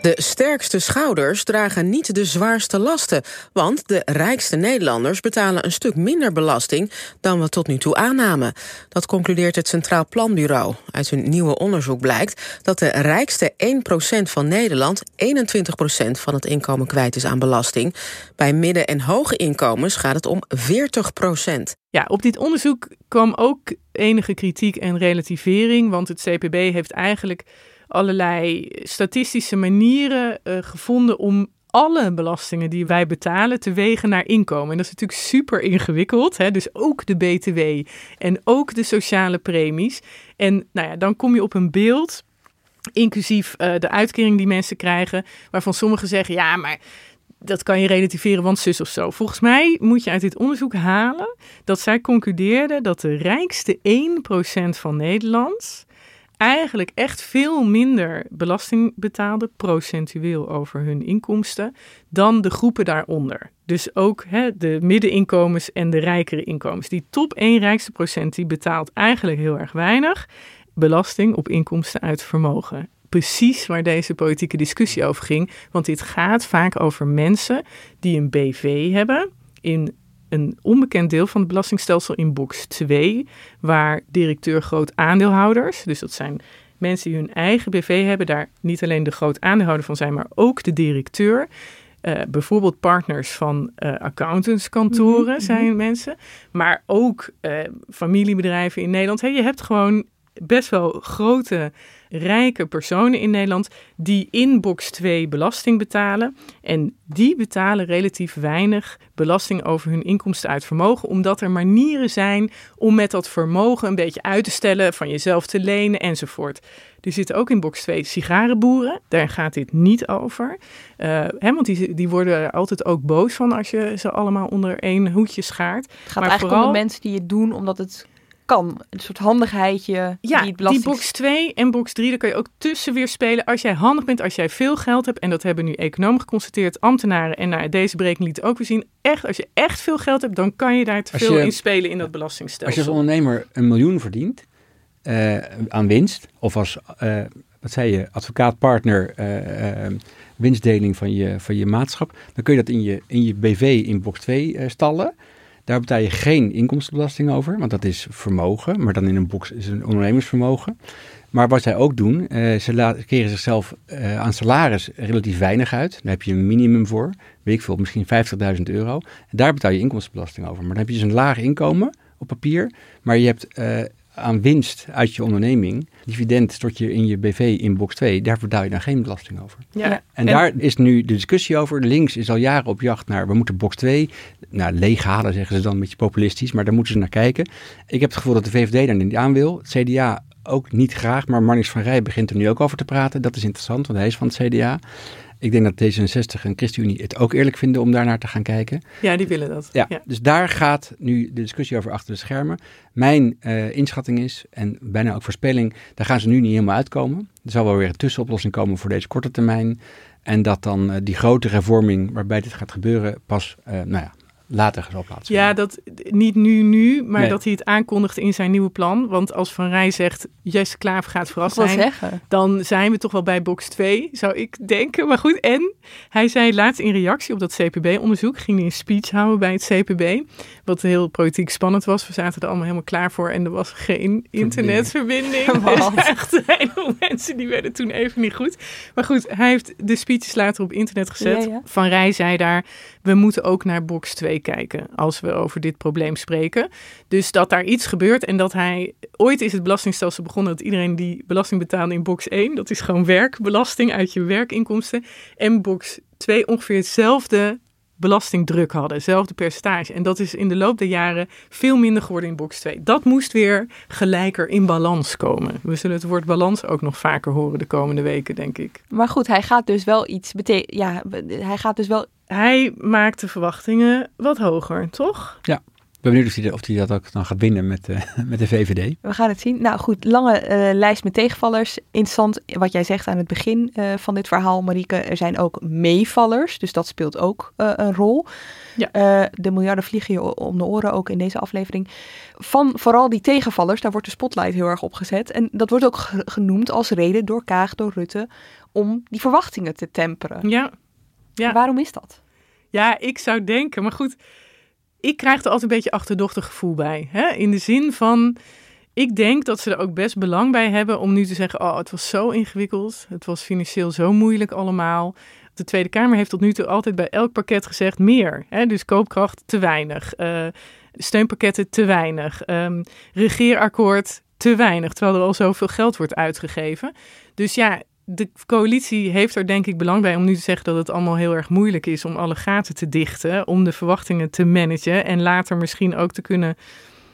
De sterkste schouders dragen niet de zwaarste lasten, want de rijkste Nederlanders betalen een stuk minder belasting dan we tot nu toe aannamen. Dat concludeert het Centraal Planbureau. Uit hun nieuwe onderzoek blijkt dat de rijkste 1% van Nederland 21% van het inkomen kwijt is aan belasting. Bij midden- en hoge inkomens gaat het om 40%. Ja, op dit onderzoek kwam ook enige kritiek en relativering, want het CPB heeft eigenlijk allerlei statistische manieren eh, gevonden om alle belastingen die wij betalen te wegen naar inkomen. En dat is natuurlijk super ingewikkeld. Hè? Dus ook de BTW en ook de sociale premies. En nou ja, dan kom je op een beeld, inclusief eh, de uitkering die mensen krijgen, waarvan sommigen zeggen, ja, maar dat kan je relativeren, want zus of zo. Volgens mij moet je uit dit onderzoek halen dat zij concludeerden dat de rijkste 1% van Nederland eigenlijk echt veel minder belasting betaalde, procentueel over hun inkomsten, dan de groepen daaronder. Dus ook hè, de middeninkomens en de rijkere inkomens. Die top 1 rijkste procent die betaalt eigenlijk heel erg weinig belasting op inkomsten uit vermogen. Precies waar deze politieke discussie over ging. Want dit gaat vaak over mensen die een BV hebben in een onbekend deel van het belastingstelsel in box 2, waar directeur groot aandeelhouders, dus dat zijn mensen die hun eigen BV hebben, daar niet alleen de groot aandeelhouder van zijn, maar ook de directeur. Uh, bijvoorbeeld partners van uh, accountantskantoren mm -hmm. zijn mensen, maar ook uh, familiebedrijven in Nederland. Hey, je hebt gewoon best wel grote rijke personen in Nederland die in box 2 belasting betalen. En die betalen relatief weinig belasting over hun inkomsten uit vermogen, omdat er manieren zijn om met dat vermogen een beetje uit te stellen, van jezelf te lenen enzovoort. Er zitten ook in box 2 sigarenboeren. Daar gaat dit niet over. Uh, hè, want die, die worden er altijd ook boos van als je ze allemaal onder één hoedje schaart. Het gaat maar eigenlijk vooral... om de mensen die het doen omdat het kan. Een soort handigheidje. Ja, die, die box 2 en box 3, daar kan je ook tussen weer spelen. Als jij handig bent, als jij veel geld hebt. En dat hebben nu economen geconstateerd, ambtenaren. En naar deze berekening liet ook weer zien. Echt, als je echt veel geld hebt, dan kan je daar te veel in spelen in dat belastingstelsel. Als je als ondernemer een miljoen verdient uh, aan winst. Of als, uh, wat zei je, advocaatpartner uh, winstdeling van je, van je maatschap. Dan kun je dat in je, in je BV in box 2 stallen. Daar betaal je geen inkomstenbelasting over, want dat is vermogen. Maar dan in een box is een ondernemersvermogen. Maar wat zij ook doen, uh, ze keren zichzelf uh, aan salaris relatief weinig uit. Daar heb je een minimum voor, weet misschien 50.000 euro. En daar betaal je inkomstenbelasting over. Maar dan heb je dus een laag inkomen op papier, maar je hebt uh, aan winst uit je onderneming, dividend stort je in je BV in box 2, daar betaal je dan geen belasting over. Ja. En, daar is nu de discussie over. Links is al jaren op jacht naar, we moeten box 2 nou, leeghalen, zeggen ze dan een beetje populistisch, maar daar moeten ze naar kijken. Ik heb het gevoel dat de VVD daar niet aan wil. Het CDA ook niet graag, maar Marnix van Rij begint er nu ook over te praten. Dat is interessant, want hij is van het CDA. Ik denk dat D66 en ChristenUnie het ook eerlijk vinden om daar naar te gaan kijken. Ja, die willen dat. Ja, dus daar gaat nu de discussie over achter de schermen. Mijn uh, inschatting is, en bijna ook voorspelling, daar gaan ze nu niet helemaal uitkomen. Er zal wel weer een tussenoplossing komen voor deze korte termijn. En dat dan uh, die grote hervorming waarbij dit gaat gebeuren pas, uh, nou ja, later zal plaatsvinden. Ja, dat niet nu, nu, maar dat hij het aankondigt in zijn nieuwe plan. Want als Van Rij zegt, Jesse Klaver gaat verrast zijn, zeggen. dan zijn we toch wel bij box 2, zou ik denken. Maar goed, en hij zei laatst in reactie op dat CPB-onderzoek, ging hij een speech houden bij het CPB, wat heel politiek spannend was. We zaten er allemaal helemaal klaar voor en er was geen internetverbinding. <laughs> Dus echt een mensen die werden toen even niet goed. Maar goed, hij heeft de speeches later op internet gezet. Ja, ja. Van Rij zei daar, we moeten ook naar box 2 kijken als we over dit probleem spreken. Dus dat daar iets gebeurt en dat hij. Ooit is het belastingstelsel begonnen dat iedereen die belasting betaalde in box 1, dat is gewoon werkbelasting uit je werkinkomsten. En box 2 ongeveer hetzelfde belastingdruk hadden, hetzelfde percentage. En dat is in de loop der jaren veel minder geworden in box 2. Dat moest weer gelijker in balans komen. We zullen het woord balans ook nog vaker horen de komende weken, denk ik. Maar goed, hij gaat dus wel iets betekenen. Ja, hij gaat dus wel hij maakt de verwachtingen wat hoger, toch? Ja. Ik ben benieuwd of hij, of hij dat ook dan gaat winnen met, uh, <laughs> met de VVD. We gaan het zien. Nou goed, lange uh, lijst met tegenvallers. Interessant wat jij zegt aan het begin uh, van dit verhaal, Marieke. Er zijn ook meevallers, dus dat speelt ook een rol. Ja. de miljarden vliegen je om de oren, ook in deze aflevering. Van vooral die tegenvallers, daar wordt de spotlight heel erg op gezet. En dat wordt ook genoemd als reden door Kaag, door Rutte, om die verwachtingen te temperen. Ja. Ja. Waarom is dat? Ja, ik zou denken, maar goed, ik krijg er altijd een beetje achterdochtig gevoel bij. Hè? In de zin van, ik denk dat ze er ook best belang bij hebben om nu te zeggen, oh, het was zo ingewikkeld, het was financieel zo moeilijk allemaal. De Tweede Kamer heeft tot nu toe altijd bij elk pakket gezegd meer. Hè? Dus koopkracht te weinig, uh, steunpakketten te weinig, um, regeerakkoord te weinig, terwijl er al zoveel geld wordt uitgegeven. Dus ja, de coalitie heeft er denk ik belang bij om nu te zeggen dat het allemaal heel erg moeilijk is om alle gaten te dichten, om de verwachtingen te managen en later misschien ook te kunnen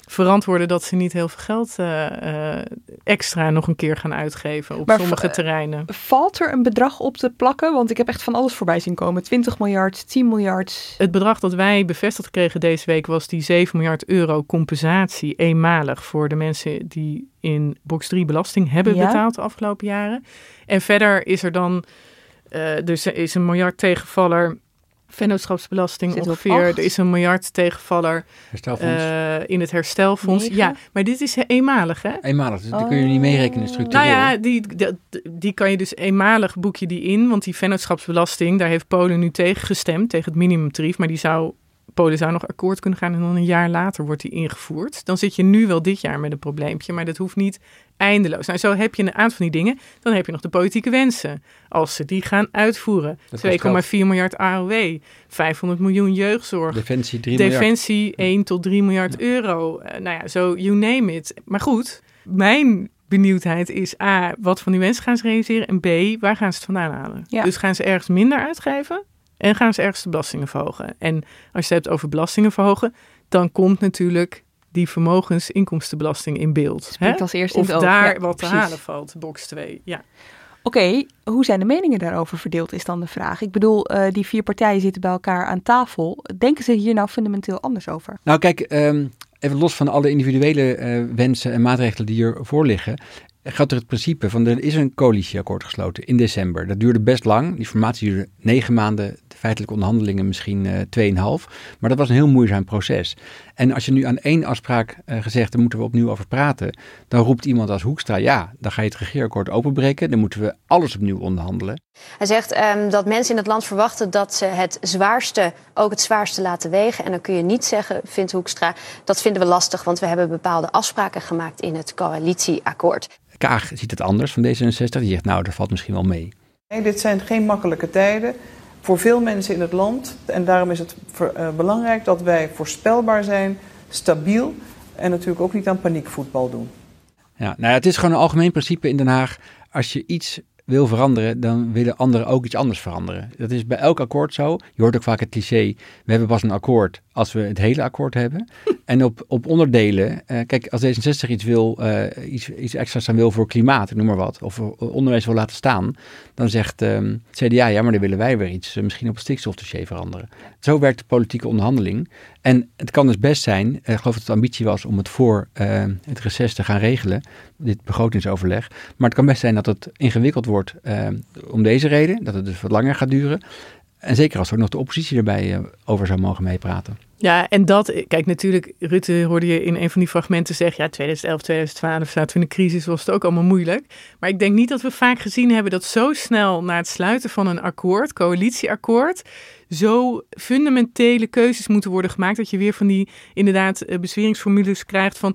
verantwoorden dat ze niet heel veel geld uh, uh, extra nog een keer gaan uitgeven op sommige terreinen. Valt er een bedrag op te plakken? Want ik heb echt van alles voorbij zien komen. 20 miljard, 10 miljard. Het bedrag dat wij bevestigd kregen deze week was die 7 miljard euro compensatie eenmalig voor de mensen die in box 3 belasting hebben ja. betaald de afgelopen jaren. En verder is er dan, uh, dus er is een miljard tegenvaller vennootschapsbelasting Zit ongeveer. Er is een miljard tegenvaller uh, in het herstelfonds. Ja, maar dit is eenmalig, hè? Eenmalig, dus oh. kun je niet meerekenen structureel. Nou ja, die, die, die, kan je dus eenmalig boek je die in, want die vennootschapsbelasting, daar heeft Polen nu tegen gestemd, tegen het minimumtarief, maar die zou Polen zou nog akkoord kunnen gaan en dan een jaar later wordt die ingevoerd. Dan zit je nu wel dit jaar met een probleempje, maar dat hoeft niet eindeloos. Nou, zo heb je een aantal van die dingen. Dan heb je nog de politieke wensen. Als ze die gaan uitvoeren. 2,4 miljard AOW, 500 miljoen jeugdzorg. Defensie 3 Defensie 1 tot 3 miljard euro. Uh, nou ja, zo you name it. Maar goed, mijn benieuwdheid is A, wat van die mensen gaan ze realiseren? En B, waar gaan ze het vandaan halen? Ja. Dus gaan ze ergens minder uitgeven en gaan ze ergens de belastingen verhogen? En als je het hebt over belastingen verhogen, dan komt natuurlijk die vermogensinkomstenbelasting in beeld. Hè? als eerste in of het oog. daar Ja, wat te halen valt, box 2. Ja. Oké, hoe zijn de meningen daarover verdeeld, is dan de vraag. Ik bedoel, eh, die vier partijen zitten bij elkaar aan tafel. Denken ze hier nou fundamenteel anders over? Nou, kijk, ehm, even los van alle individuele eh, wensen en maatregelen die hiervoor liggen, geldt er het principe van er is een coalitieakkoord gesloten in december. Dat duurde best lang. Die formatie duurde negen maanden, de feitelijke onderhandelingen misschien eh tweeënhalf. Maar dat was een heel moeizaam proces. En als je nu aan één afspraak eh, gezegd, daar moeten we opnieuw over praten, dan roept iemand als Hoekstra, ja, dan ga je het regeerakkoord openbreken, dan moeten we alles opnieuw onderhandelen. Hij zegt ehm, dat mensen in het land verwachten dat ze het zwaarste ook het zwaarste laten wegen. En dan kun je niet zeggen, vindt Hoekstra, dat vinden we lastig, want we hebben bepaalde afspraken gemaakt in het coalitieakkoord. Kaag ziet het anders van D66, die zegt, nou, dat valt misschien wel mee. Nee, dit zijn geen makkelijke tijden voor veel mensen in het land. En daarom is het eh, belangrijk dat wij voorspelbaar zijn, stabiel en natuurlijk ook niet aan paniekvoetbal doen. Ja, nou ja, het is gewoon een algemeen principe in Den Haag. Als je iets wil veranderen, dan willen anderen ook iets anders veranderen. Dat is bij elk akkoord zo. Je hoort ook vaak het cliché, we hebben pas een akkoord als we het hele akkoord hebben. <laughs> en op, op onderdelen, eh, kijk, als D66 iets wil, eh, iets, iets extra's aan wil voor klimaat, noem maar wat, of onderwijs wil laten staan, dan zegt ehm CDA, ja, maar dan willen wij weer iets, eh, misschien op het stikstofdossier veranderen. Zo werkt de politieke onderhandeling. En het kan dus best zijn, eh, ik geloof dat de ambitie was om het voor eh, het reces te gaan regelen, dit begrotingsoverleg. Maar het kan best zijn dat het ingewikkeld wordt eh, om deze reden, dat het dus wat langer gaat duren. En zeker als ook nog de oppositie erbij over zou mogen meepraten. Ja, en dat, kijk, natuurlijk, Rutte hoorde je in een van die fragmenten zeggen, ja, 2011, 2012 zaten we in de crisis, was het ook allemaal moeilijk. Maar ik denk niet dat we vaak gezien hebben dat zo snel na het sluiten van een akkoord, coalitieakkoord, zo fundamentele keuzes moeten worden gemaakt dat je weer van die inderdaad eh, bezweringsformules krijgt van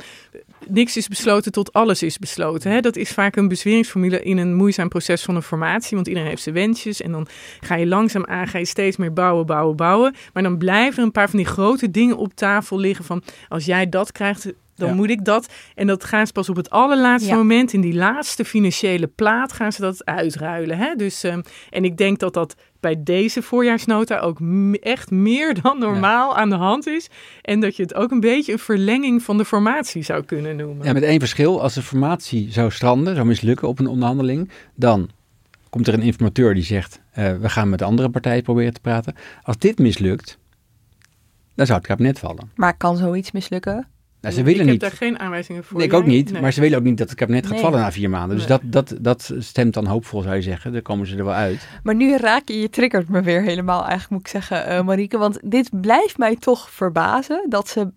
niks is besloten tot alles is besloten. Hè? Dat is vaak een bezweringsformule in een moeizaam proces van een formatie, want iedereen heeft zijn wensjes en dan ga je langzaam aan, ga je steeds meer bouwen, bouwen, bouwen. Maar dan blijven een paar van die grote dingen op tafel liggen van als jij dat krijgt, dan Ja. moet ik dat. En dat gaan ze pas op het allerlaatste Ja. moment, in die laatste financiële plaat, gaan ze dat uitruilen. Hè? Dus, ehm, en ik denk dat dat bij deze voorjaarsnota ook echt meer <laughs> dan normaal aan de hand is. En dat je het ook een beetje een verlenging van de formatie zou kunnen noemen. Ja, met één verschil. Als de formatie zou stranden, zou mislukken op een onderhandeling, dan komt er een informateur die zegt, eh, we gaan met de andere partijen proberen te praten. Als dit mislukt, dan zou het kabinet vallen. Maar kan zoiets mislukken? Nou, ze willen ik niet. heb daar geen aanwijzingen voor. Nee, ik ook niet. Nee. Maar ze willen ook niet dat het kabinet gaat Nee. vallen na vier maanden. Dus Nee. dat, dat, dat stemt dan hoopvol, zou je zeggen. Dan komen ze er wel uit. Maar nu raak je, je triggert me weer helemaal, eigenlijk moet ik zeggen, eh Marieke. Want dit blijft mij toch verbazen dat ze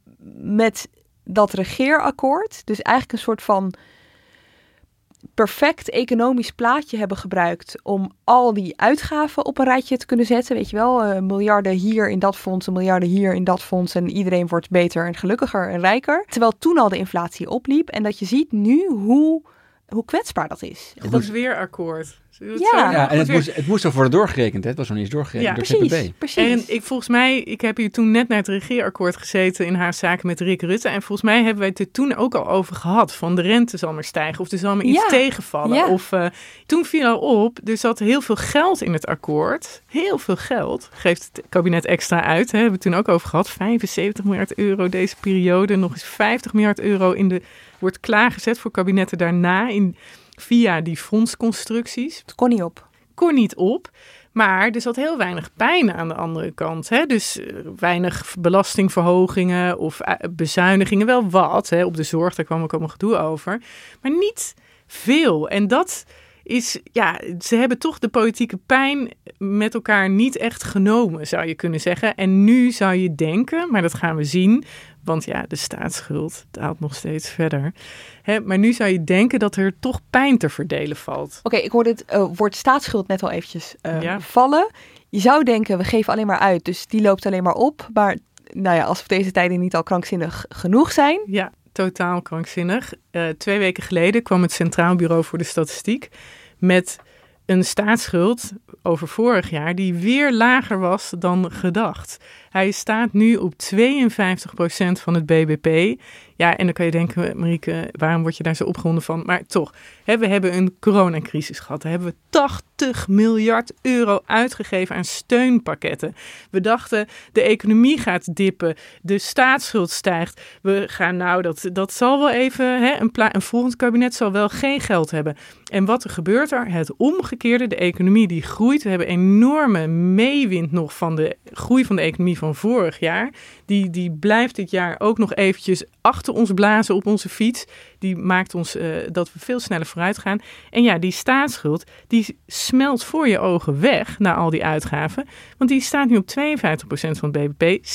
met dat regeerakkoord, dus eigenlijk een soort van perfect economisch plaatje hebben gebruikt om al die uitgaven op een rijtje te kunnen zetten. Weet je wel, eh, miljarden hier in dat fonds, en miljarden hier in dat fonds en iedereen wordt beter en gelukkiger en rijker. Terwijl toen al de inflatie opliep en dat je ziet nu hoe, hoe kwetsbaar dat is. Dat- is weer akkoord. Ja. zo Ja, en het weer. moest, het moest nog worden doorgerekend. Hè? Het was nog niet eens doorgerekend Ja, door precies, CPB. precies. En ik volgens mij, ik heb hier toen net naar het regeerakkoord gezeten in haar zaken met Rick Rutte. En volgens mij hebben wij het er toen ook al over gehad. Van de rente zal maar stijgen of er zal maar iets Ja, tegenvallen. ja. Of eh, toen viel al op, er zat heel veel geld in het akkoord. Heel veel geld. Geeft het kabinet extra uit. Hè. Hebben we het toen ook over gehad. 75 miljard euro deze periode. Nog eens 50 miljard euro in de, wordt klaargezet voor kabinetten daarna. In, via die fondsconstructies Het kon niet op. kon niet op. Maar er zat heel weinig pijn aan de andere kant. Hè? Dus eh, weinig belastingverhogingen of eh, bezuinigingen. Wel wat. Hè? Op de zorg, daar kwam ook allemaal gedoe over. Maar niet veel. En dat is, ja, ze hebben toch de politieke pijn met elkaar niet echt genomen, zou je kunnen zeggen. En nu zou je denken, maar dat gaan we zien. Want ja, de staatsschuld daalt nog steeds verder. Hè, maar nu zou je denken dat er toch pijn te verdelen valt. Oké, ik hoorde het eh, woord staatsschuld net al eventjes eh, Ja. vallen. Je zou denken, we geven alleen maar uit, dus die loopt alleen maar op. Maar nou ja, als we deze tijden niet al krankzinnig genoeg zijn. Ja, totaal krankzinnig. Eh, twee weken geleden kwam het Centraal Bureau voor de Statistiek met een staatsschuld over vorig jaar die weer lager was dan gedacht. Hij staat nu op 52% van het BBP. Ja, en dan kan je denken, Marieke, waarom word je daar zo opgewonden van? Maar toch, hè, we hebben een coronacrisis gehad. Daar hebben we 80 miljard euro uitgegeven aan steunpakketten. We dachten, de economie gaat dippen, de staatsschuld stijgt. We gaan nou, dat, dat zal wel even, hè, een, een volgend kabinet zal wel geen geld hebben. En wat er gebeurt er? Het omgekeerde, de economie die groeit. We hebben enorme meewind nog van de groei van de economie vorig jaar. Die, die blijft dit jaar ook nog eventjes achter ons blazen op onze fiets. Die maakt ons uh, dat we veel sneller vooruit gaan. En ja, die staatsschuld, die smelt voor je ogen weg na al die uitgaven. Want die staat nu op 52% van het BBP.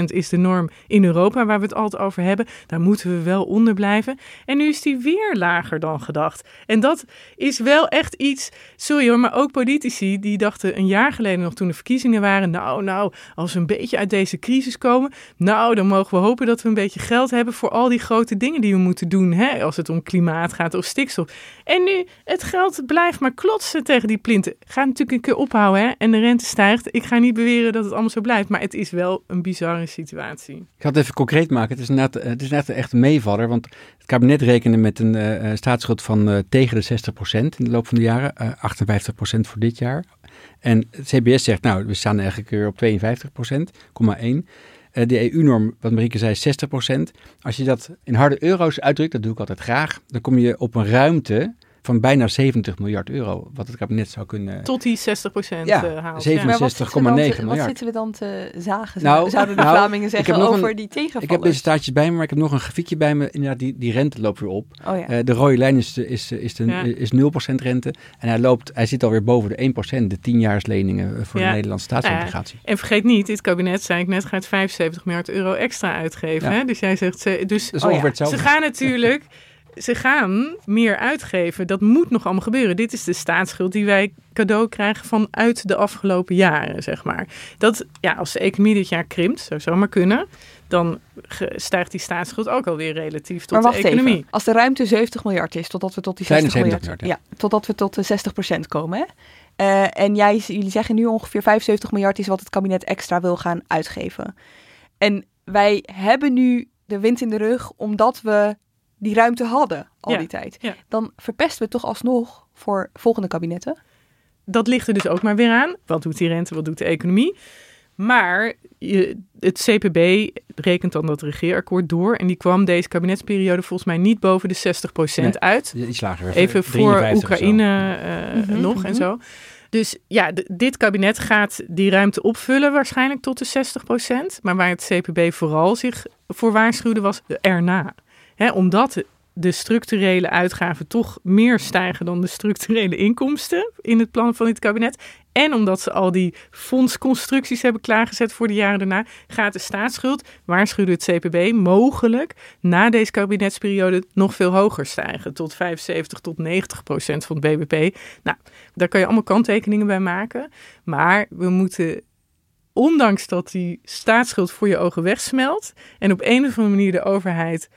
60% is de norm in Europa waar we het altijd over hebben. Daar moeten we wel onder blijven. En nu is die weer lager dan gedacht. En dat is wel echt iets, sorry hoor, maar ook politici die dachten een jaar geleden nog toen de verkiezingen waren. Nou, nou, als we een beetje uit deze crisis komen, nou, dan mogen we hopen dat we een beetje geld hebben voor al die grote dingen die we moeten doen. Hè? Als het om klimaat gaat of stikstof. En nu, het geld blijft maar klotsen tegen die plinten. Gaat natuurlijk een keer ophouden hè? en de rente stijgt. Ik ga niet beweren dat het allemaal zo blijft, maar het is wel een bizarre situatie. Ik ga het even concreet maken. Het is net, het is net echt een meevaller, want het kabinet rekende met een uh, staatsschuld van tegen de 60% in de loop van de jaren, uh, 58% voor dit jaar. En het CBS zegt, nou, we staan eigenlijk weer op 52,1%. Uh, de EU-norm, wat Marieke zei, 60%. Als je dat in harde euro's uitdrukt, dat doe ik altijd graag, dan kom je op een ruimte van bijna 70 miljard euro, wat het kabinet zou kunnen... Tot die 60 procent ja, uh, haalt. 67,9 miljard. Wat zitten we dan te zagen, nou, zouden de nou, Vlamingen zeggen, over een, die tegenvallers? Ik heb deze staartjes bij me, maar ik heb nog een grafiekje bij me. Inderdaad, die, die rente loopt weer op. Oh, ja. uh, de rode lijn is, is, is, de, Ja. is 0% rente. En hij, loopt, hij zit alweer boven de 1%, de 10-jaarsleningen voor Ja. de Nederlandse staatsobligatie. Nou ja, en vergeet niet, dit kabinet, zei ik net, gaat 75 miljard euro extra uitgeven. Ja. Hè? Dus jij zegt, ze, dus hetzelfde. ze gaan natuurlijk, ze gaan meer uitgeven. Dat moet nog allemaal gebeuren. Dit is de staatsschuld die wij cadeau krijgen vanuit de afgelopen jaren, zeg maar. Dat, ja, als de economie dit jaar krimpt, zou zomaar kunnen, dan stijgt die staatsschuld ook alweer relatief tot maar wacht de economie. even. Als de ruimte 70 miljard is, totdat we tot die Kleine 60 miljard, 70 miljard, ja. totdat we tot de 60% komen. Hè? Eh, en jij, jullie zeggen nu ongeveer 75 miljard is wat het kabinet extra wil gaan uitgeven. En wij hebben nu de wind in de rug omdat we die ruimte hadden al Ja, die tijd. ja. Dan verpesten we het toch alsnog voor volgende kabinetten. dat ligt er dus ook maar weer aan. Wat doet die rente, wat doet de economie? Maar je, het CPB rekent dan dat regeerakkoord door. En die kwam deze kabinetsperiode volgens mij niet boven de 60% Nee, uit. Iets lager. Even voor 53 of zo. Oekraïne eh, Mhm, nog en mhm. zo. Dus ja, d- dit kabinet gaat die ruimte opvullen waarschijnlijk tot de 60%. Maar waar het CPB vooral zich voor waarschuwde was erna. Hè, omdat de structurele uitgaven toch meer stijgen dan de structurele inkomsten in het plan van dit kabinet. En omdat ze al die fondsconstructies hebben klaargezet voor de jaren daarna, gaat de staatsschuld, waarschuwde het CPB, mogelijk na deze kabinetsperiode nog veel hoger stijgen. Tot 75 tot 90 procent van het BBP. Nou, daar kan je allemaal kanttekeningen bij maken. Maar we moeten ondanks dat die staatsschuld voor je ogen wegsmelt en op een of andere manier de overheid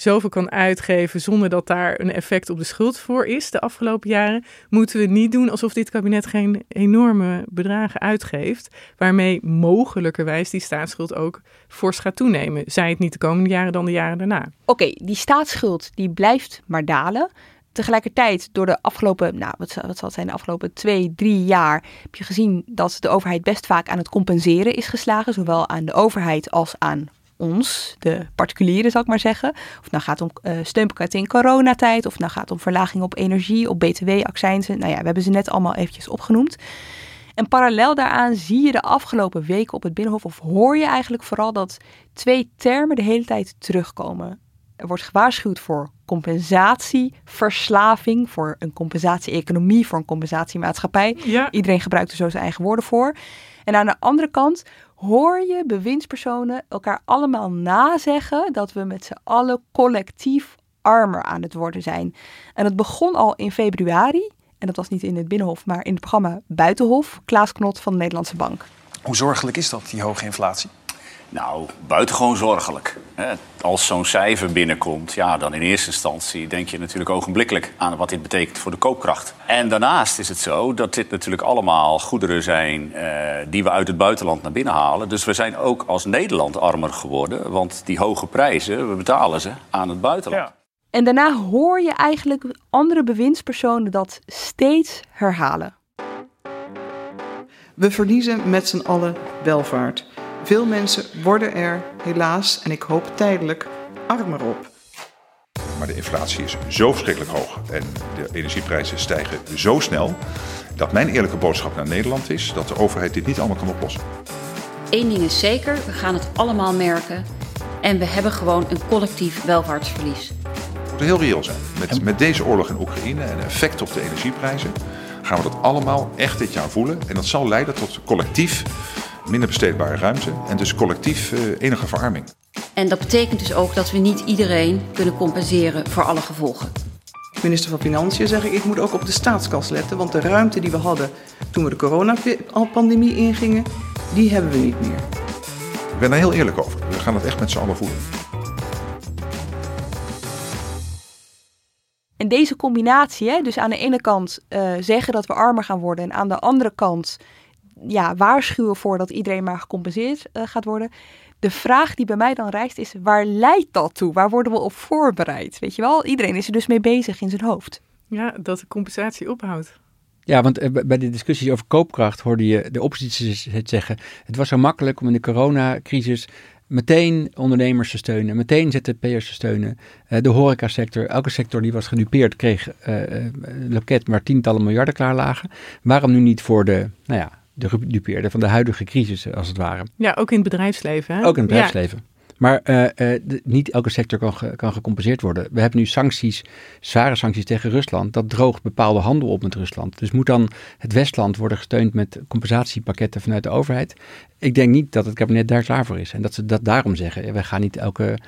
zoveel kan uitgeven zonder dat daar een effect op de schuld voor is de afgelopen jaren, moeten we niet doen alsof dit kabinet geen enorme bedragen uitgeeft, waarmee mogelijkerwijs die staatsschuld ook fors gaat toenemen. Zij het niet de komende jaren, dan de jaren daarna. Oké, die staatsschuld die blijft maar dalen. Tegelijkertijd, door de afgelopen, nou, wat, wat zal het zijn, de afgelopen twee, drie jaar, heb je gezien dat de overheid best vaak aan het compenseren is geslagen. Zowel aan de overheid als aan ons, de particulieren, zal ik maar zeggen. Of het nou gaat om eh steunpakketten in coronatijd, of het nou gaat om verlaging op energie, op btw, accijnzen. Nou ja, we hebben ze net allemaal eventjes opgenoemd. En parallel daaraan zie je de afgelopen weken op het Binnenhof, of hoor je eigenlijk vooral dat twee termen de hele tijd terugkomen. Er wordt gewaarschuwd voor compensatie, verslaving, voor een compensatie-economie, voor een compensatiemaatschappij. Ja. Iedereen gebruikt er zo zijn eigen woorden voor. En aan de andere kant hoor je bewindspersonen elkaar allemaal nazeggen dat we met z'n allen collectief armer aan het worden zijn. En dat begon al in februari. En dat was niet in het Binnenhof, maar in het programma Buitenhof. Klaas Knot van de Nederlandse Bank. Hoe zorgelijk is dat, die hoge inflatie? Nou, buitengewoon zorgelijk. Als zo'n cijfer binnenkomt, ja, dan in eerste instantie denk je natuurlijk ogenblikkelijk aan wat dit betekent voor de koopkracht. En daarnaast is het zo dat dit natuurlijk allemaal goederen zijn eh, die we uit het buitenland naar binnen halen. Dus we zijn ook als Nederland armer geworden, want die hoge prijzen, we betalen ze aan het buitenland. En daarna hoor je eigenlijk andere bewindspersonen dat steeds herhalen. We verliezen met z'n allen welvaart. Veel mensen worden er helaas, en ik hoop tijdelijk, armer op. Maar de inflatie is zo verschrikkelijk hoog en de energieprijzen stijgen zo snel dat mijn eerlijke boodschap naar Nederland is dat de overheid dit niet allemaal kan oplossen. Eén ding is zeker, we gaan het allemaal merken en we hebben gewoon een collectief welvaartsverlies. We moeten heel reëel zijn. Met, met deze oorlog in Oekraïne en effect op de energieprijzen gaan we dat allemaal echt dit jaar voelen. En dat zal leiden tot collectief minder besteedbare ruimte en dus collectief uh, enige verarming. En dat betekent dus ook dat we niet iedereen kunnen compenseren voor alle gevolgen. Minister van Financiën zeg ik, ik moet ook op de staatskas letten, want de ruimte die we hadden toen we de coronapandemie ingingen, die hebben we niet meer. Ik ben daar heel eerlijk over. We gaan het echt met z'n allen voelen. En deze combinatie, hè, dus aan de ene kant uh, zeggen dat we armer gaan worden en aan de andere kant ja, waarschuwen voor dat iedereen maar gecompenseerd uh, gaat worden. De vraag die bij mij dan rijst is, waar leidt dat toe? Waar worden we op voorbereid? Weet je wel, iedereen is er dus mee bezig in zijn hoofd. Ja, dat de compensatie ophoudt. Ja, want eh, bij de discussies over koopkracht hoorde je de oppositie het zeggen. Het was zo makkelijk om in de coronacrisis meteen ondernemers te steunen, meteen ZZP'ers te steunen. Uh, de horecasector, elke sector die was gedupeerd, kreeg een loket maar tientallen miljarden klaar lagen. Waarom nu niet voor de, nou ja, de gedupeerden van de huidige crisis, als het ware? Ja, ook in het bedrijfsleven. Hè? Ook in het bedrijfsleven. Ja. Maar uh, uh, de, niet elke sector kan, ge, kan gecompenseerd worden. We hebben nu sancties, zware sancties tegen Rusland. Dat droogt bepaalde handel op met Rusland. Dus moet dan het Westland worden gesteund met compensatiepakketten vanuit de overheid? Ik denk niet dat het kabinet daar klaar voor is. En dat ze dat daarom zeggen. We gaan niet elke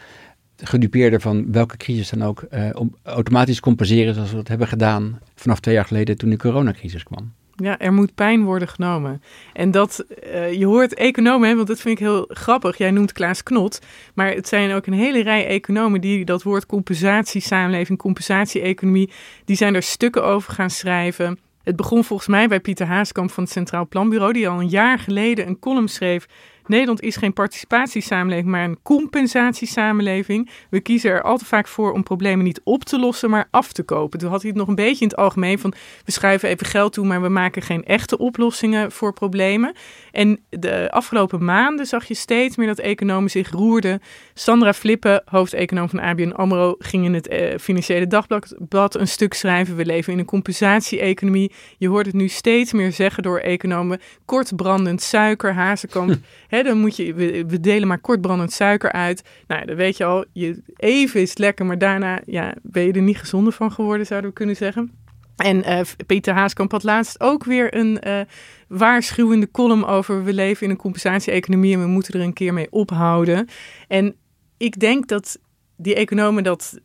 gedupeerde van welke crisis dan ook uh, automatisch compenseren zoals we dat hebben gedaan vanaf twee jaar geleden toen de coronacrisis kwam. Ja, er moet pijn worden genomen. En dat, uh, je hoort economen, hè, want dat vind ik heel grappig. Jij noemt Klaas Knot, maar het zijn ook een hele rij economen die dat woord compensatiesamenleving, compensatie-economie, die zijn er stukken over gaan schrijven. Het begon volgens mij bij Pieter Haaskamp van het Centraal Planbureau, die al een jaar geleden een column schreef Nederland is geen participatiesamenleving, maar een compensatiesamenleving. We kiezen er al te vaak voor om problemen niet op te lossen, maar af te kopen. Toen had hij het nog een beetje in het algemeen van we schuiven even geld toe, maar we maken geen echte oplossingen voor problemen. En de afgelopen maanden zag je steeds meer dat economen zich roerden. Sandra Flippen, hoofdeconoom van ABN AMRO, ging in het eh, Financiële Dagblad een stuk schrijven. We leven in een compensatie-economie. Je hoort het nu steeds meer zeggen door economen. Kortbrandend suiker, hazenkamp. <laughs> Dan moet je, we, delen maar kortbrandend suiker uit. Nou, dan weet je al, je, even is lekker, maar daarna ja, ben je er niet gezonder van geworden, zouden we kunnen zeggen. En uh, Peter Haaskamp had laatst ook weer een uh, waarschuwende column over... we leven in een compensatie-economie en we moeten er een keer mee ophouden. En ik denk dat die economen dat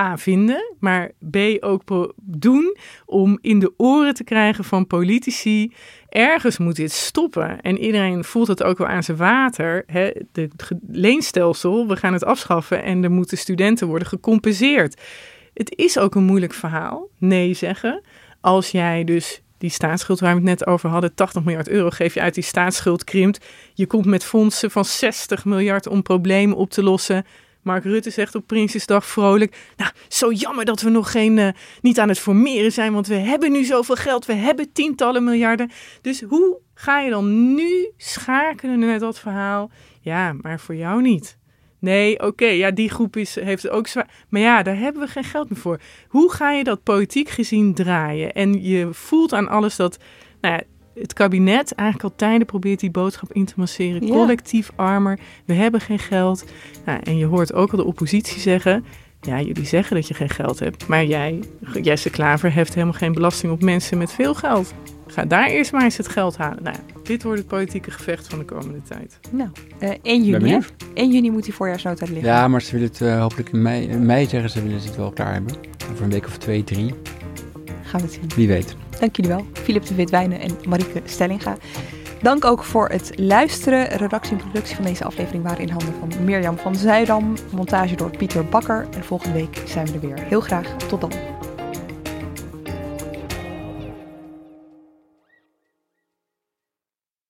A vinden, maar B ook doen om in de oren te krijgen van politici. Ergens moet dit stoppen. En iedereen voelt het ook wel aan zijn water. De, leenstelsel, we gaan het afschaffen en er moeten studenten worden gecompenseerd. Het is ook een moeilijk verhaal, nee zeggen. Als jij dus die staatsschuld waar we het net over hadden, 80 miljard euro geef je uit, die staatsschuld krimpt. Je komt met fondsen van 60 miljard om problemen op te lossen. Mark Rutte zegt op Prinsjesdag vrolijk: Nou, zo jammer dat we nog geen, uh, niet aan het formeren zijn, want we hebben nu zoveel geld, we hebben tientallen miljarden. Dus hoe ga je dan nu schakelen met dat verhaal? Ja, maar voor jou niet. Nee, oké, ja, die groep is, heeft ook zwaar. Maar ja, daar hebben we geen geld meer voor. Hoe ga je dat politiek gezien draaien? En je voelt aan alles dat nou ja, het kabinet eigenlijk al tijden probeert die boodschap in te masseren. Collectief armer, we hebben geen geld. Nou, en je hoort ook al de oppositie zeggen... Ja, jullie zeggen dat je geen geld hebt. Maar jij, Jesse Klaver, heeft helemaal geen belasting op mensen met veel geld. Ga daar eerst maar eens het geld halen. Nou, dit wordt het politieke gevecht van de komende tijd. Nou, uh, 1 juni. 1 juni moet die voorjaarsnota liggen. Ja, maar ze willen het uh, hopelijk in mei, in mei zeggen ze willen ze het wel klaar hebben. Over een week of twee, drie. Gaan we het zien. Wie weet. Dank jullie wel. Filip de Witwijnen en Marieke Stellinga. Dank ook voor het luisteren. Redactie en productie van deze aflevering waren in handen van Mirjam van Zuidam. Montage door Pieter Bakker. En volgende week zijn we er weer. Heel graag. Tot dan.